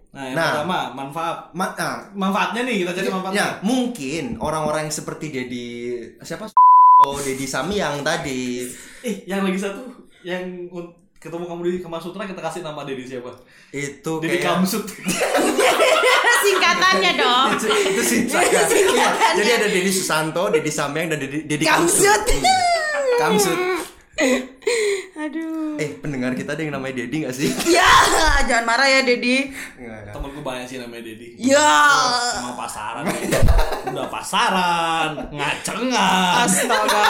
Speaker 2: Nah, yang
Speaker 3: Nah.
Speaker 2: pertama manfaat.
Speaker 3: Ma ah,
Speaker 2: Manfaatnya nih kita cari manfaatnya.
Speaker 3: ya mungkin orang-orang yang seperti Dedi siapa? Oh Dedi Samyang tadi.
Speaker 2: Eh, yang lagi satu yang ketemu kamu di Kama Sutra kita kasih nama Dedi siapa?
Speaker 3: Itu
Speaker 2: Dedi
Speaker 3: kayak
Speaker 2: Kamsut.
Speaker 1: Singkatannya dong.
Speaker 3: itu, itu. Iya, jadi ada Dedi Susanto, Dedi Samyang dan Dedi Dedi
Speaker 1: Kamsut.
Speaker 3: Hmm. Kamsut.
Speaker 1: Aduh.
Speaker 3: Eh pendengar kita ada yang namanya Dedi gak sih?
Speaker 1: Ya, jangan marah ya, Dedi.
Speaker 2: Temenku banyak sih namanya Dedi.
Speaker 1: Ya.
Speaker 2: Emang pasaran. ya. Udah pasaran, ngacengan.
Speaker 1: Astaga,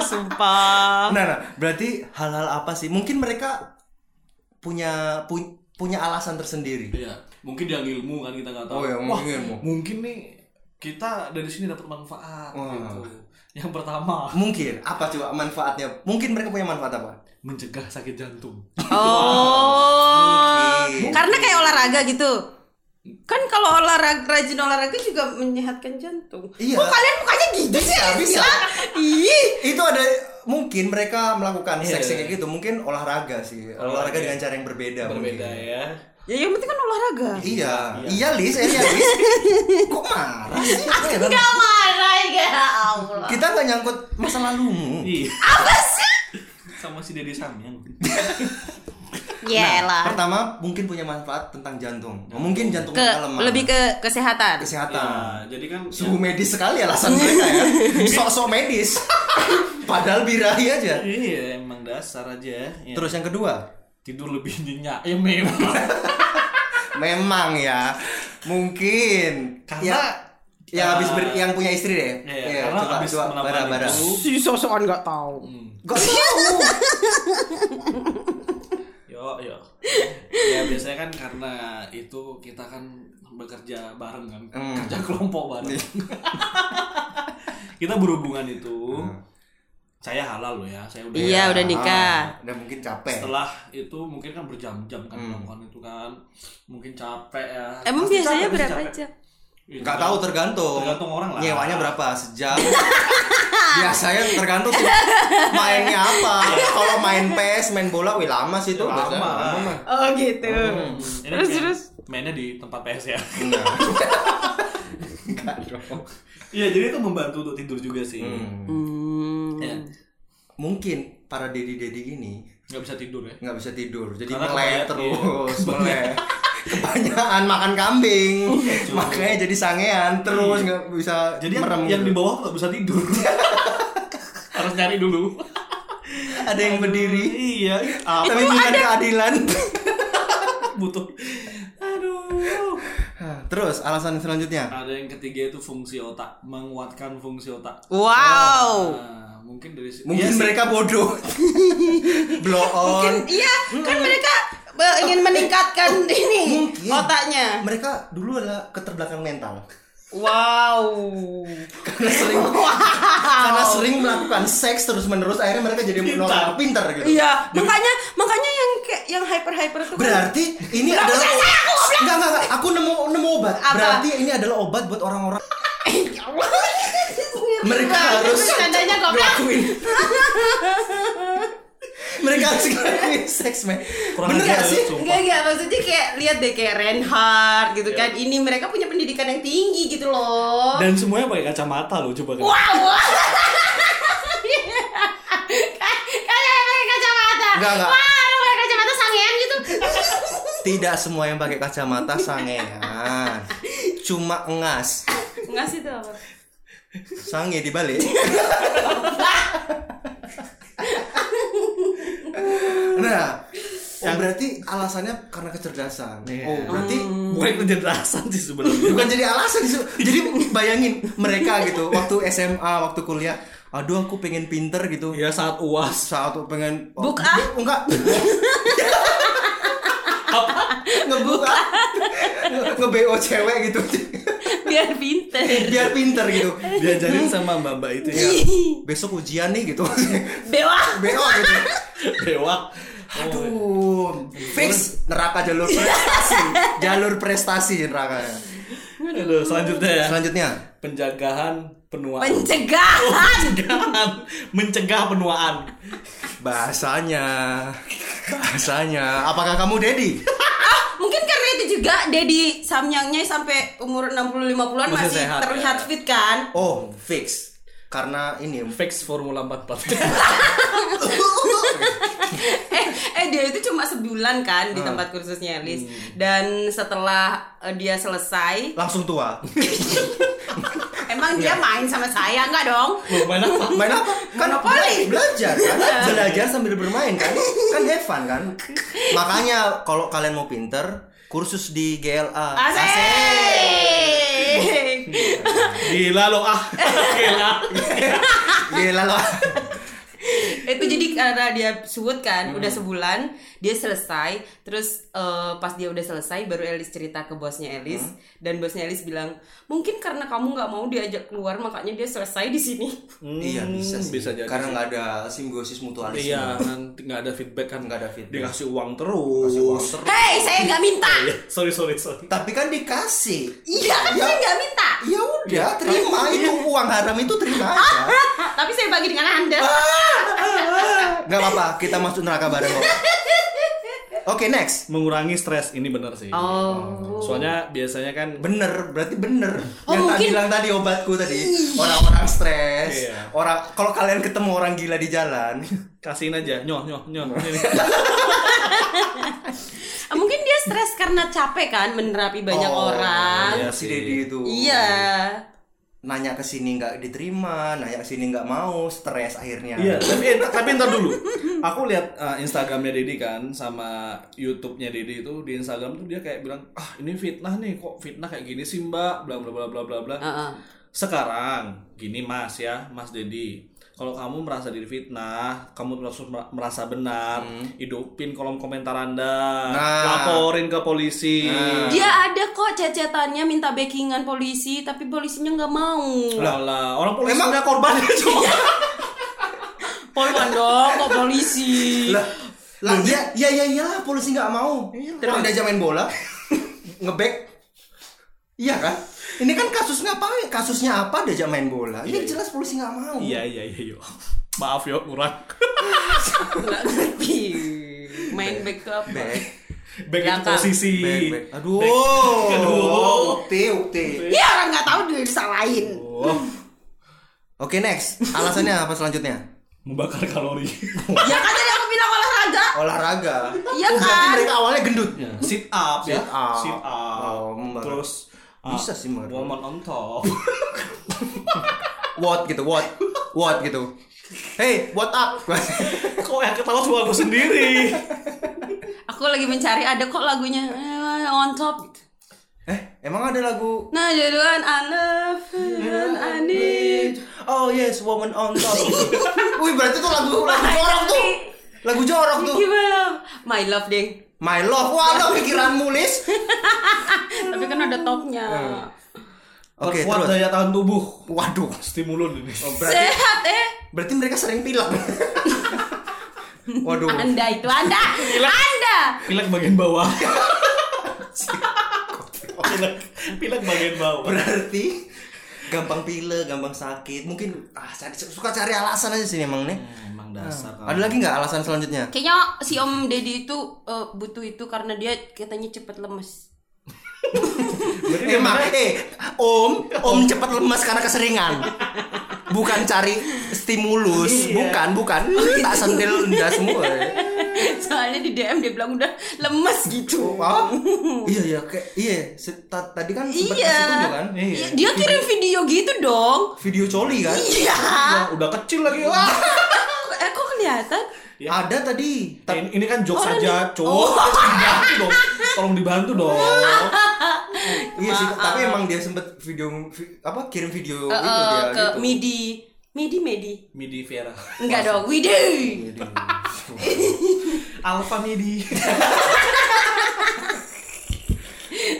Speaker 1: sumpah.
Speaker 3: Nah, nah, berarti hal-hal apa sih? Mungkin mereka punya pu- punya alasan tersendiri.
Speaker 2: Iya, mungkin dia ilmu kan kita nggak tahu.
Speaker 3: Oh ya,
Speaker 2: Wah,
Speaker 3: mungkin ilmu.
Speaker 2: mungkin nih kita dari sini dapat manfaat
Speaker 3: Wah.
Speaker 2: gitu. Yang pertama,
Speaker 3: Mungkin apa coba manfaatnya? Mungkin mereka punya manfaat apa?
Speaker 2: mencegah sakit jantung.
Speaker 1: Oh,
Speaker 3: Mungkin.
Speaker 1: karena kayak olahraga gitu. Kan kalau olahraga rajin olahraga juga menyehatkan jantung.
Speaker 3: Iya.
Speaker 1: Kok kalian mukanya gitu sih?
Speaker 3: Bisa, bisa.
Speaker 1: Ih.
Speaker 3: Itu ada mungkin mereka melakukan
Speaker 2: Iya.
Speaker 3: seks kayak gitu, mungkin olahraga sih. Olahraga,
Speaker 2: Olahraga.
Speaker 3: dengan cara yang berbeda.
Speaker 2: Berbeda
Speaker 3: mungkin.
Speaker 2: ya.
Speaker 1: Ya yang penting kan olahraga.
Speaker 3: Iya,
Speaker 2: Iya.
Speaker 3: iya Lis, eh, iya Lis. Kok marah sih? Heran.
Speaker 1: Gak marah ya Allah.
Speaker 3: Kita nggak nyangkut masa lalumu.
Speaker 2: Iya.
Speaker 1: Apa sih?
Speaker 2: Sama si Dedi Samyang.
Speaker 1: Ya lah.
Speaker 3: Pertama mungkin punya manfaat tentang jantung. Mungkin jantung
Speaker 1: Ke
Speaker 3: lemah.
Speaker 1: lebih ke kesehatan.
Speaker 3: kesehatan.
Speaker 2: Ya, jadi kan
Speaker 3: Sungguh medis sekali alasan mereka ya. Sok-sok medis. Padahal birahi aja.
Speaker 2: Iya, emang dasar aja. Ya.
Speaker 3: Terus yang kedua,
Speaker 2: tidur lebih nyenyak. Ya memang.
Speaker 3: memang ya mungkin
Speaker 2: Karena
Speaker 3: ya, ya
Speaker 2: uh,
Speaker 3: habis ber- yang punya istri deh.
Speaker 2: Iya,
Speaker 3: Iya,
Speaker 2: karena
Speaker 3: coba
Speaker 2: habis
Speaker 3: coba bara-bara.
Speaker 2: itu,
Speaker 1: Si sosokan nggak tahu.
Speaker 2: Hmm.
Speaker 3: Gak tahu.
Speaker 2: Yo, yo. Ya biasanya kan karena itu kita kan bekerja bareng kan,
Speaker 3: Hmm.
Speaker 2: kerja kelompok bareng. kita berhubungan itu.
Speaker 3: Hmm.
Speaker 2: Saya halal loh ya, saya udah.
Speaker 1: Iya, udah nikah.
Speaker 3: Ah, udah mungkin capek.
Speaker 2: Setelah itu mungkin kan berjam-jam kan
Speaker 3: Hmm.
Speaker 2: melakukan itu kan, mungkin capek ya.
Speaker 1: Emang
Speaker 2: Pasti
Speaker 1: biasanya
Speaker 2: capek,
Speaker 1: berapa
Speaker 2: capek.
Speaker 1: jam?
Speaker 2: Iya,
Speaker 3: Gak tahu tergantung.
Speaker 2: Tergantung orang lah.
Speaker 3: Nyewanya berapa sejam? Biasanya tergantung sih mainnya apa. Kalau main PES, main bola, wih lama sih itu.
Speaker 2: Lama.
Speaker 3: biasanya. Lama.
Speaker 1: Oh gitu.
Speaker 2: Hmm.
Speaker 1: Terus terus.
Speaker 2: mainnya di tempat PS ya.
Speaker 3: Enggak. Enggak dong.
Speaker 2: Iya, jadi itu membantu untuk tidur juga sih.
Speaker 3: Hmm.
Speaker 1: Hmm.
Speaker 2: Ya,
Speaker 3: Mungkin para dedi-dedi ini
Speaker 2: nggak bisa tidur ya.
Speaker 3: nggak bisa tidur jadi
Speaker 2: Karena
Speaker 3: melek
Speaker 2: kebanyakan-
Speaker 3: terus
Speaker 2: iya.
Speaker 3: melek kebanyakan makan kambing makanya jadi sangean terus nggak bisa
Speaker 2: Jadi yang,
Speaker 3: merem
Speaker 2: yang
Speaker 3: gitu.
Speaker 2: di bawah nggak bisa tidur. Harus nyari dulu.
Speaker 3: ada yang berdiri
Speaker 2: Iya, apa
Speaker 3: tapi bukan keadilan
Speaker 2: butuh.
Speaker 3: Terus alasan selanjutnya
Speaker 2: Ada yang ketiga itu fungsi otak, menguatkan fungsi otak.
Speaker 1: Wow.
Speaker 2: Nah, mungkin dari situ.
Speaker 3: mungkin
Speaker 2: Iya sih.
Speaker 3: mereka bodoh blow on
Speaker 1: Mungkin iya, kan mereka eh, ingin meningkatkan ini
Speaker 3: Mungkin.
Speaker 1: otaknya.
Speaker 3: mereka dulu adalah keterbelakangan mental
Speaker 1: Wow.
Speaker 3: karena sering karena sering melakukan seks terus menerus akhirnya mereka jadi orang pintar gitu.
Speaker 1: Iya, makanya makanya yang kayak yang hyper hyper tuh kan
Speaker 3: Berarti ini adalah enggak, enggak, enggak, aku nemu nemu obat.
Speaker 1: Apa?
Speaker 3: Berarti ini adalah obat buat orang-orang
Speaker 1: Ya
Speaker 3: mereka
Speaker 1: Nah,
Speaker 3: harus ngelakuin. mereka harus ngelakuin seks, men.
Speaker 2: Kurang
Speaker 3: Bener gak sih?
Speaker 1: Enggak enggak maksudnya kayak lihat deh kayak Reinhardt gitu kan. Ini mereka punya pendidikan yang tinggi gitu loh.
Speaker 2: Dan semuanya pakai kacamata loh coba kan.
Speaker 1: Wow. Kalian pakai kacamata.
Speaker 3: Enggak, enggak.
Speaker 1: Wah, orang pakai kacamata sangean gitu.
Speaker 3: Tidak semua yang pakai kacamata sangean. Cuma engas.
Speaker 1: Ngasih tuh apa?
Speaker 3: Sange dibalik. nah, oh, berarti alasannya karena kecerdasan.
Speaker 2: Iya.
Speaker 3: Oh, berarti
Speaker 2: Bukan kecerdasan sih sebenarnya.
Speaker 3: bukan jadi alasan sih. Jadi bayangin mereka gitu waktu SMA, waktu kuliah, aduh aku pengen pinter gitu.
Speaker 2: ya saat uas.
Speaker 3: Saat pengen oh,
Speaker 1: Buk ah.
Speaker 3: bu- enggak. Ngebuka nge-BO cewek gitu.
Speaker 1: Biar pinter.
Speaker 3: Biar pinter gitu.
Speaker 2: Diajarin sama mbak-mbak itu ya.
Speaker 3: Besok ujian nih gitu.
Speaker 1: Dewa.
Speaker 3: BO gitu.
Speaker 2: Dewa.
Speaker 3: Aduh, fix neraka jalur prestasi, jalur prestasi neraka.
Speaker 2: Aduh, selanjutnya ya.
Speaker 3: Selanjutnya,
Speaker 2: Penjagaan penuaan.
Speaker 1: Pencegahan.
Speaker 2: Pencegahan mencegah penuaan.
Speaker 3: bahasanya, bahasanya. Apakah kamu Dedi?
Speaker 1: Mungkin karena itu juga Dedi Samyangnya sampai umur 60 50-an
Speaker 2: Masih
Speaker 1: masih
Speaker 2: sehat,
Speaker 1: terlihat
Speaker 2: ya.
Speaker 1: fit kan?
Speaker 3: Oh, fix. Karena ini
Speaker 2: Fix Formula 44.
Speaker 1: eh eh dia itu cuma sebulan kan
Speaker 3: Ah.
Speaker 1: di tempat kursusnya Elis
Speaker 3: Hmm.
Speaker 1: dan setelah eh, dia selesai
Speaker 3: langsung tua.
Speaker 1: emang dia main sama saya enggak dong
Speaker 2: Loh, main apa?
Speaker 3: Main apa? Kan
Speaker 1: Monopoli.
Speaker 3: belajar kan? Belajar sambil bermain kan? Kan have fun kan? Makanya kalau kalian mau pinter, kursus di GLA.
Speaker 1: asik
Speaker 2: Gila lo ah. Gila.
Speaker 3: GLA loh.
Speaker 1: Itu jadi karena dia
Speaker 3: Hmm.
Speaker 1: kan udah sebulan dia selesai terus eh, pas dia udah selesai baru Elis cerita ke bosnya Elis
Speaker 3: Hmm.
Speaker 1: dan bosnya Elis bilang mungkin karena kamu nggak mau diajak keluar makanya dia selesai di sini
Speaker 3: iya bisa sih.
Speaker 2: bisa jadi
Speaker 3: Karena nggak ada simbiosis mutualisme.
Speaker 2: Iya, nanti nggak ada feedback kan.
Speaker 3: Nggak ada feedback.
Speaker 2: Dikasih uang terus.
Speaker 3: Kasih uang terus.
Speaker 1: hei saya nggak minta
Speaker 2: Iya, sorry sorry sorry.
Speaker 3: Tapi kan dikasih.
Speaker 1: iya saya nggak minta
Speaker 3: Ya udah, terima itu uang haram itu terima aja.
Speaker 1: tapi saya bagi dengan anda
Speaker 3: Ah. Gak apa-apa, kita masuk neraka bareng kok. Oke, next.
Speaker 2: Mengurangi stres ini bener sih.
Speaker 1: oh
Speaker 2: Soalnya biasanya kan
Speaker 3: Bener, berarti bener.
Speaker 1: Oh,
Speaker 3: Yang tadi
Speaker 1: mungkin-
Speaker 3: bilang tadi obatku tadi, orang-orang stres.
Speaker 2: Iya.
Speaker 3: Orang kalau kalian ketemu orang gila di jalan,
Speaker 2: kasihin aja, nyoh nyoh nyoh.
Speaker 1: Ah, mungkin dia stres karena capek kan menerapi banyak
Speaker 3: Oh,
Speaker 1: orang
Speaker 2: iya
Speaker 3: si. Dedi itu.
Speaker 1: iya
Speaker 3: Nanya ke sini nggak diterima, nanya ke sini nggak mau, stres akhirnya.
Speaker 2: Iya, tapi tapi ntar dulu. Aku lihat uh, Instagramnya Dedi kan sama YouTube-nya Dedi itu di Instagram tuh dia kayak bilang, "Ah, ini fitnah nih, kok fitnah kayak gini sih, Mbak?" bla bla bla bla bla bla.
Speaker 1: Heeh.
Speaker 2: Sekarang gini Mas ya, Mas Dedi. Kalau kamu merasa diri fitnah, kamu merasa, merasa benar, hidupin kolom komentar Anda,
Speaker 3: Nah.
Speaker 2: laporin ke polisi.
Speaker 3: Nah.
Speaker 1: dia ada kok cecetannya minta backingan polisi tapi polisinya nggak mau
Speaker 2: Lah, lah, orang polisi punya korban cuma
Speaker 1: polwan dong kok polisi
Speaker 3: Lah, lah ya, ya ya iyalah polisi nggak mau. Orang diajak main bola, ngeback. Iya kan? Ini kan kasus ngapain? Kasusnya apa diajak main bola? Ini jelas polisi nggak mau.
Speaker 2: Iya iya iya yo. Maaf yo kurang.
Speaker 1: nggak ngerti main back ke apa
Speaker 3: Back,
Speaker 2: Back itu posisi.
Speaker 3: back, back. Aduh.
Speaker 2: Aduh.
Speaker 3: Ukti, ukti.
Speaker 1: ya orang nggak tahu dia disalahin
Speaker 2: Oh,
Speaker 3: Oke next. Alasannya apa selanjutnya?
Speaker 2: membakar kalori.
Speaker 1: ya kan tadi aku bilang olahraga
Speaker 3: Olahraga.
Speaker 1: Iya
Speaker 3: Oh, berarti
Speaker 1: kan?
Speaker 3: mereka awalnya gendut.
Speaker 2: Sit up ya.
Speaker 3: Sit up.
Speaker 2: Sit up.
Speaker 3: Oh, membakar.
Speaker 2: Terus
Speaker 3: Bisa sih membakar.
Speaker 2: Woman on top.
Speaker 3: What gitu, what, what gitu. Hey, what up?
Speaker 2: Kok yang ketawa cuma aku sendiri.
Speaker 1: aku lagi mencari ada kok lagunya eh, on top
Speaker 3: eh, emang ada lagu
Speaker 1: nah jadi kan I love and I need
Speaker 3: Oh yes, woman on top. Wih, berarti tuh lagu lagu jorok tuh. Lagu jorok tuh.
Speaker 1: gimana my love deng
Speaker 3: My love. Wah, lo pikiranmu, Lis.
Speaker 1: tapi kan ada topnya
Speaker 3: Oke,
Speaker 2: Perkuat
Speaker 3: terus.
Speaker 2: daya tahan tubuh.
Speaker 3: Waduh.
Speaker 2: Stimulun ini.
Speaker 3: Oh, berarti
Speaker 1: Sehat eh.
Speaker 3: berarti mereka sering pilek. Waduh.
Speaker 1: Anda itu Anda. Anda.
Speaker 2: Pilek bagian bawah. pilek, pilek bagian bawah.
Speaker 3: Berarti gampang pilek, gampang sakit. Mungkin ah cari, suka cari alasan aja sih emang nih.
Speaker 2: Eh, Emang dasar.
Speaker 3: Ada lagi nggak alasan selanjutnya?
Speaker 1: Kayaknya si Om Deddy itu eh, butuh itu karena dia katanya cepet lemes.
Speaker 3: Emang eh Om, Om cepat lemas karena keseringan. Bukan cari stimulus,
Speaker 2: Iya.
Speaker 3: bukan, bukan. Tak sendel udah semua.
Speaker 1: Soalnya di DM dia bilang udah lemes gitu.
Speaker 3: Oh, iya iya kayak iya se- ta- tadi kan sempat
Speaker 1: Iya.
Speaker 3: kan?
Speaker 2: Iya.
Speaker 1: Dia kirim video gitu dong.
Speaker 3: Video coli kan?
Speaker 1: Iya.
Speaker 2: Wah, udah kecil lagi. Wah.
Speaker 1: Eh kok kelihatan?
Speaker 2: Ya.
Speaker 3: Ada tadi.
Speaker 2: Eh, ini, ini kan jokes
Speaker 1: Oh,
Speaker 2: aja, cowok. Dibantu dong. Tolong dibantu dong.
Speaker 3: Iya sih, tapi emang dia sempet video vi- apa kirim video
Speaker 1: Eh,
Speaker 3: itu
Speaker 1: eh,
Speaker 3: dia
Speaker 1: ke
Speaker 3: gitu.
Speaker 1: Midi. Midi Medi.
Speaker 2: Midi Vera.
Speaker 1: Enggak dong, Widi.
Speaker 2: Alpha Midi.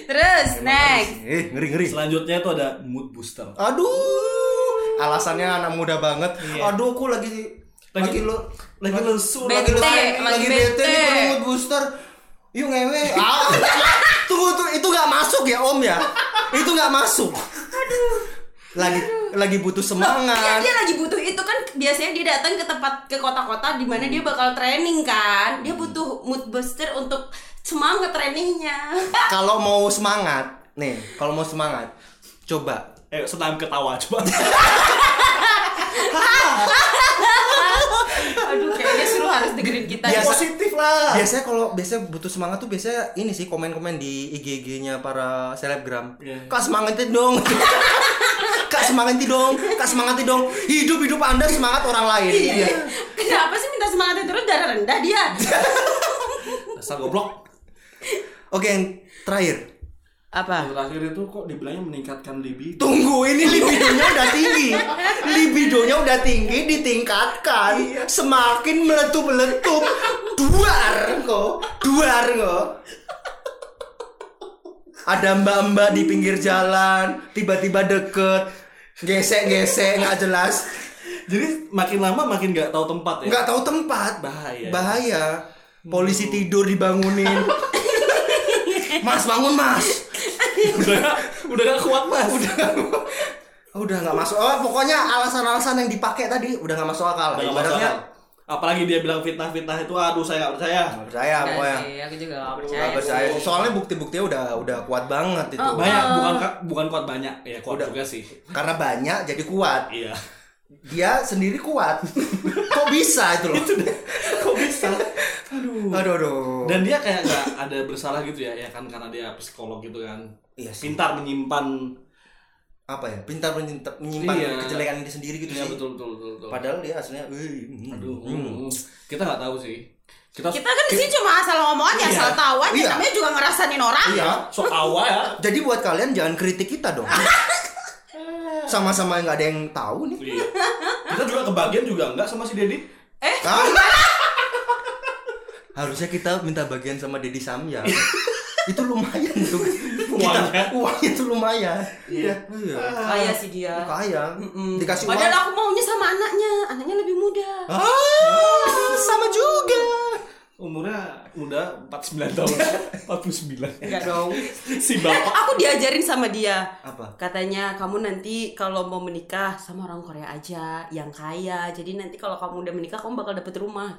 Speaker 1: Terus next.
Speaker 3: eh ngeri ngeri.
Speaker 2: Selanjutnya itu ada mood booster.
Speaker 3: Aduh, alasannya anak muda banget.
Speaker 2: Iya.
Speaker 3: Aduh, aku lagi lagi,
Speaker 2: Lagi-
Speaker 3: lo
Speaker 2: Lagi lesu,
Speaker 1: Bete,
Speaker 2: lagi
Speaker 3: lagi,
Speaker 1: lagi
Speaker 3: bete
Speaker 1: bete.
Speaker 3: nih perlu mood booster. Yuk ngewe. Ah, tunggu tuh itu nggak masuk ya Om ya? Itu nggak masuk. Aduh. Lagi lagi butuh
Speaker 1: Iya,
Speaker 3: semangat.
Speaker 1: dia lagi butuh itu kan biasanya dia datang ke tempat ke kota-kota di mana dia bakal training kan. Dia butuh mood booster untuk semangat trainingnya.
Speaker 3: Kalau mau semangat, nih, kalau mau semangat, coba
Speaker 2: Eh, senam ketawa coba.
Speaker 1: Aduh, kayaknya seru harus dengerin kita.
Speaker 3: Biasa-
Speaker 2: Positif lah.
Speaker 3: biasanya kalau biasanya butuh semangat tuh biasanya ini sih komen-komen di IG-nya para selebgram.
Speaker 2: Iya.
Speaker 3: Kak semangatin dong. Kak semangatin dong. Kak semangatin dong. Hidup hidup Anda semangat orang lain.
Speaker 1: Iya. Kenapa sih minta semangatnya terus darah rendah dia?
Speaker 2: Dasar goblok.
Speaker 3: Oke, yang terakhir.
Speaker 1: Apa?
Speaker 2: Yang terakhir itu kok dibilangnya meningkatkan libido.
Speaker 3: Tunggu, ini libidonya udah tinggi. Libidonya udah tinggi ditingkatkan. Semakin meletup-meletup. Duar kok. Duar kok. Ada mbak-mbak di pinggir jalan, tiba-tiba deket, gesek-gesek nggak jelas,
Speaker 2: Jadi makin lama makin nggak tahu tempat ya.
Speaker 3: nggak tahu tempat.
Speaker 2: Bahaya.
Speaker 3: Bahaya. Polisi tidur dibangunin. Mas bangun mas.
Speaker 2: udah gak, udah gak kuat mas.
Speaker 3: udah udah nggak masuk oh pokoknya alasan-alasan yang dipakai tadi udah nggak masuk akal ibaratnya.
Speaker 2: Apalagi dia bilang fitnah-fitnah itu, aduh saya nggak percaya.
Speaker 3: nggak percaya pokoknya
Speaker 1: aku juga gak percaya.
Speaker 3: nggak percaya
Speaker 1: sih.
Speaker 3: soalnya bukti-buktinya udah udah kuat banget itu
Speaker 1: Oh,
Speaker 2: Banyak,
Speaker 1: Oh.
Speaker 2: bukan bukan kuat banyak. Ya kuat
Speaker 3: Udah.
Speaker 2: juga sih.
Speaker 3: karena banyak jadi kuat
Speaker 2: Iya.
Speaker 3: dia sendiri kuat kok bisa itu loh
Speaker 2: Kok bisa? Aduh.
Speaker 3: aduh aduh
Speaker 2: Dan dia kayak nggak ada bersalah gitu ya, ya kan karena dia psikolog gitu kan.
Speaker 3: Iya sih.
Speaker 2: Pintar menyimpan.
Speaker 3: Apa ya pintar menyimpan, menyimpan
Speaker 2: Iya.
Speaker 3: kejelekan dia sendiri gitu
Speaker 2: Iya
Speaker 3: sih
Speaker 2: betul betul betul. betul.
Speaker 3: padahal dia aslinya wih, hmm,
Speaker 2: Aduh,
Speaker 3: hmm.
Speaker 2: hmm. kita nggak tahu sih. Kita,
Speaker 1: Kita kan di sini cuma asal ngomong aja,
Speaker 2: Iya.
Speaker 1: asal tahu aja.
Speaker 3: Iya.
Speaker 1: Namanya juga ngerasain orang.
Speaker 3: iya
Speaker 2: sok awal ya.
Speaker 3: jadi buat kalian jangan kritik kita dong sama-sama nggak ada yang tahu nih
Speaker 2: Iya. Kita juga kebagian juga enggak sama si Dedi.
Speaker 1: Eh?
Speaker 3: Harusnya kita minta bagian sama Dedi Samya. itu lumayan tuh.
Speaker 2: Uangnya.
Speaker 3: Uangnya tuh lumayan.
Speaker 2: Iya.
Speaker 3: Iya.
Speaker 1: kaya sih dia.
Speaker 3: Kaya. Dikasih uang.
Speaker 1: Padahal aku maunya sama anaknya, anaknya lebih muda.
Speaker 3: Ah, sama juga.
Speaker 2: Umurnya udah 49 tahun. 49.
Speaker 1: Enggak dong.
Speaker 2: si
Speaker 1: Eh,
Speaker 2: bapak.
Speaker 1: aku diajarin sama dia.
Speaker 3: Apa?
Speaker 1: Katanya kamu nanti kalau mau menikah sama orang Korea aja yang kaya. Jadi nanti kalau kamu udah menikah kamu bakal dapet rumah.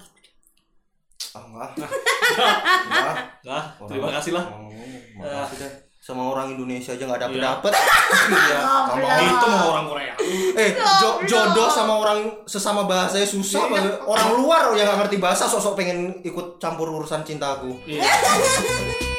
Speaker 3: Ah, enggak. Enggak.
Speaker 2: Nah, terima kasih lah.
Speaker 3: Oh, makasih dah. Sama orang Indonesia aja nggak dapet dapet.
Speaker 2: Iya.
Speaker 3: Sama
Speaker 2: Itu mau orang Korea.
Speaker 3: Eh, jo- jodoh sama orang sesama bahasanya susah.
Speaker 2: Iya.
Speaker 3: Orang luar yang nggak ngerti bahasa sosok pengen ikut campur urusan cintaku.
Speaker 2: Iya.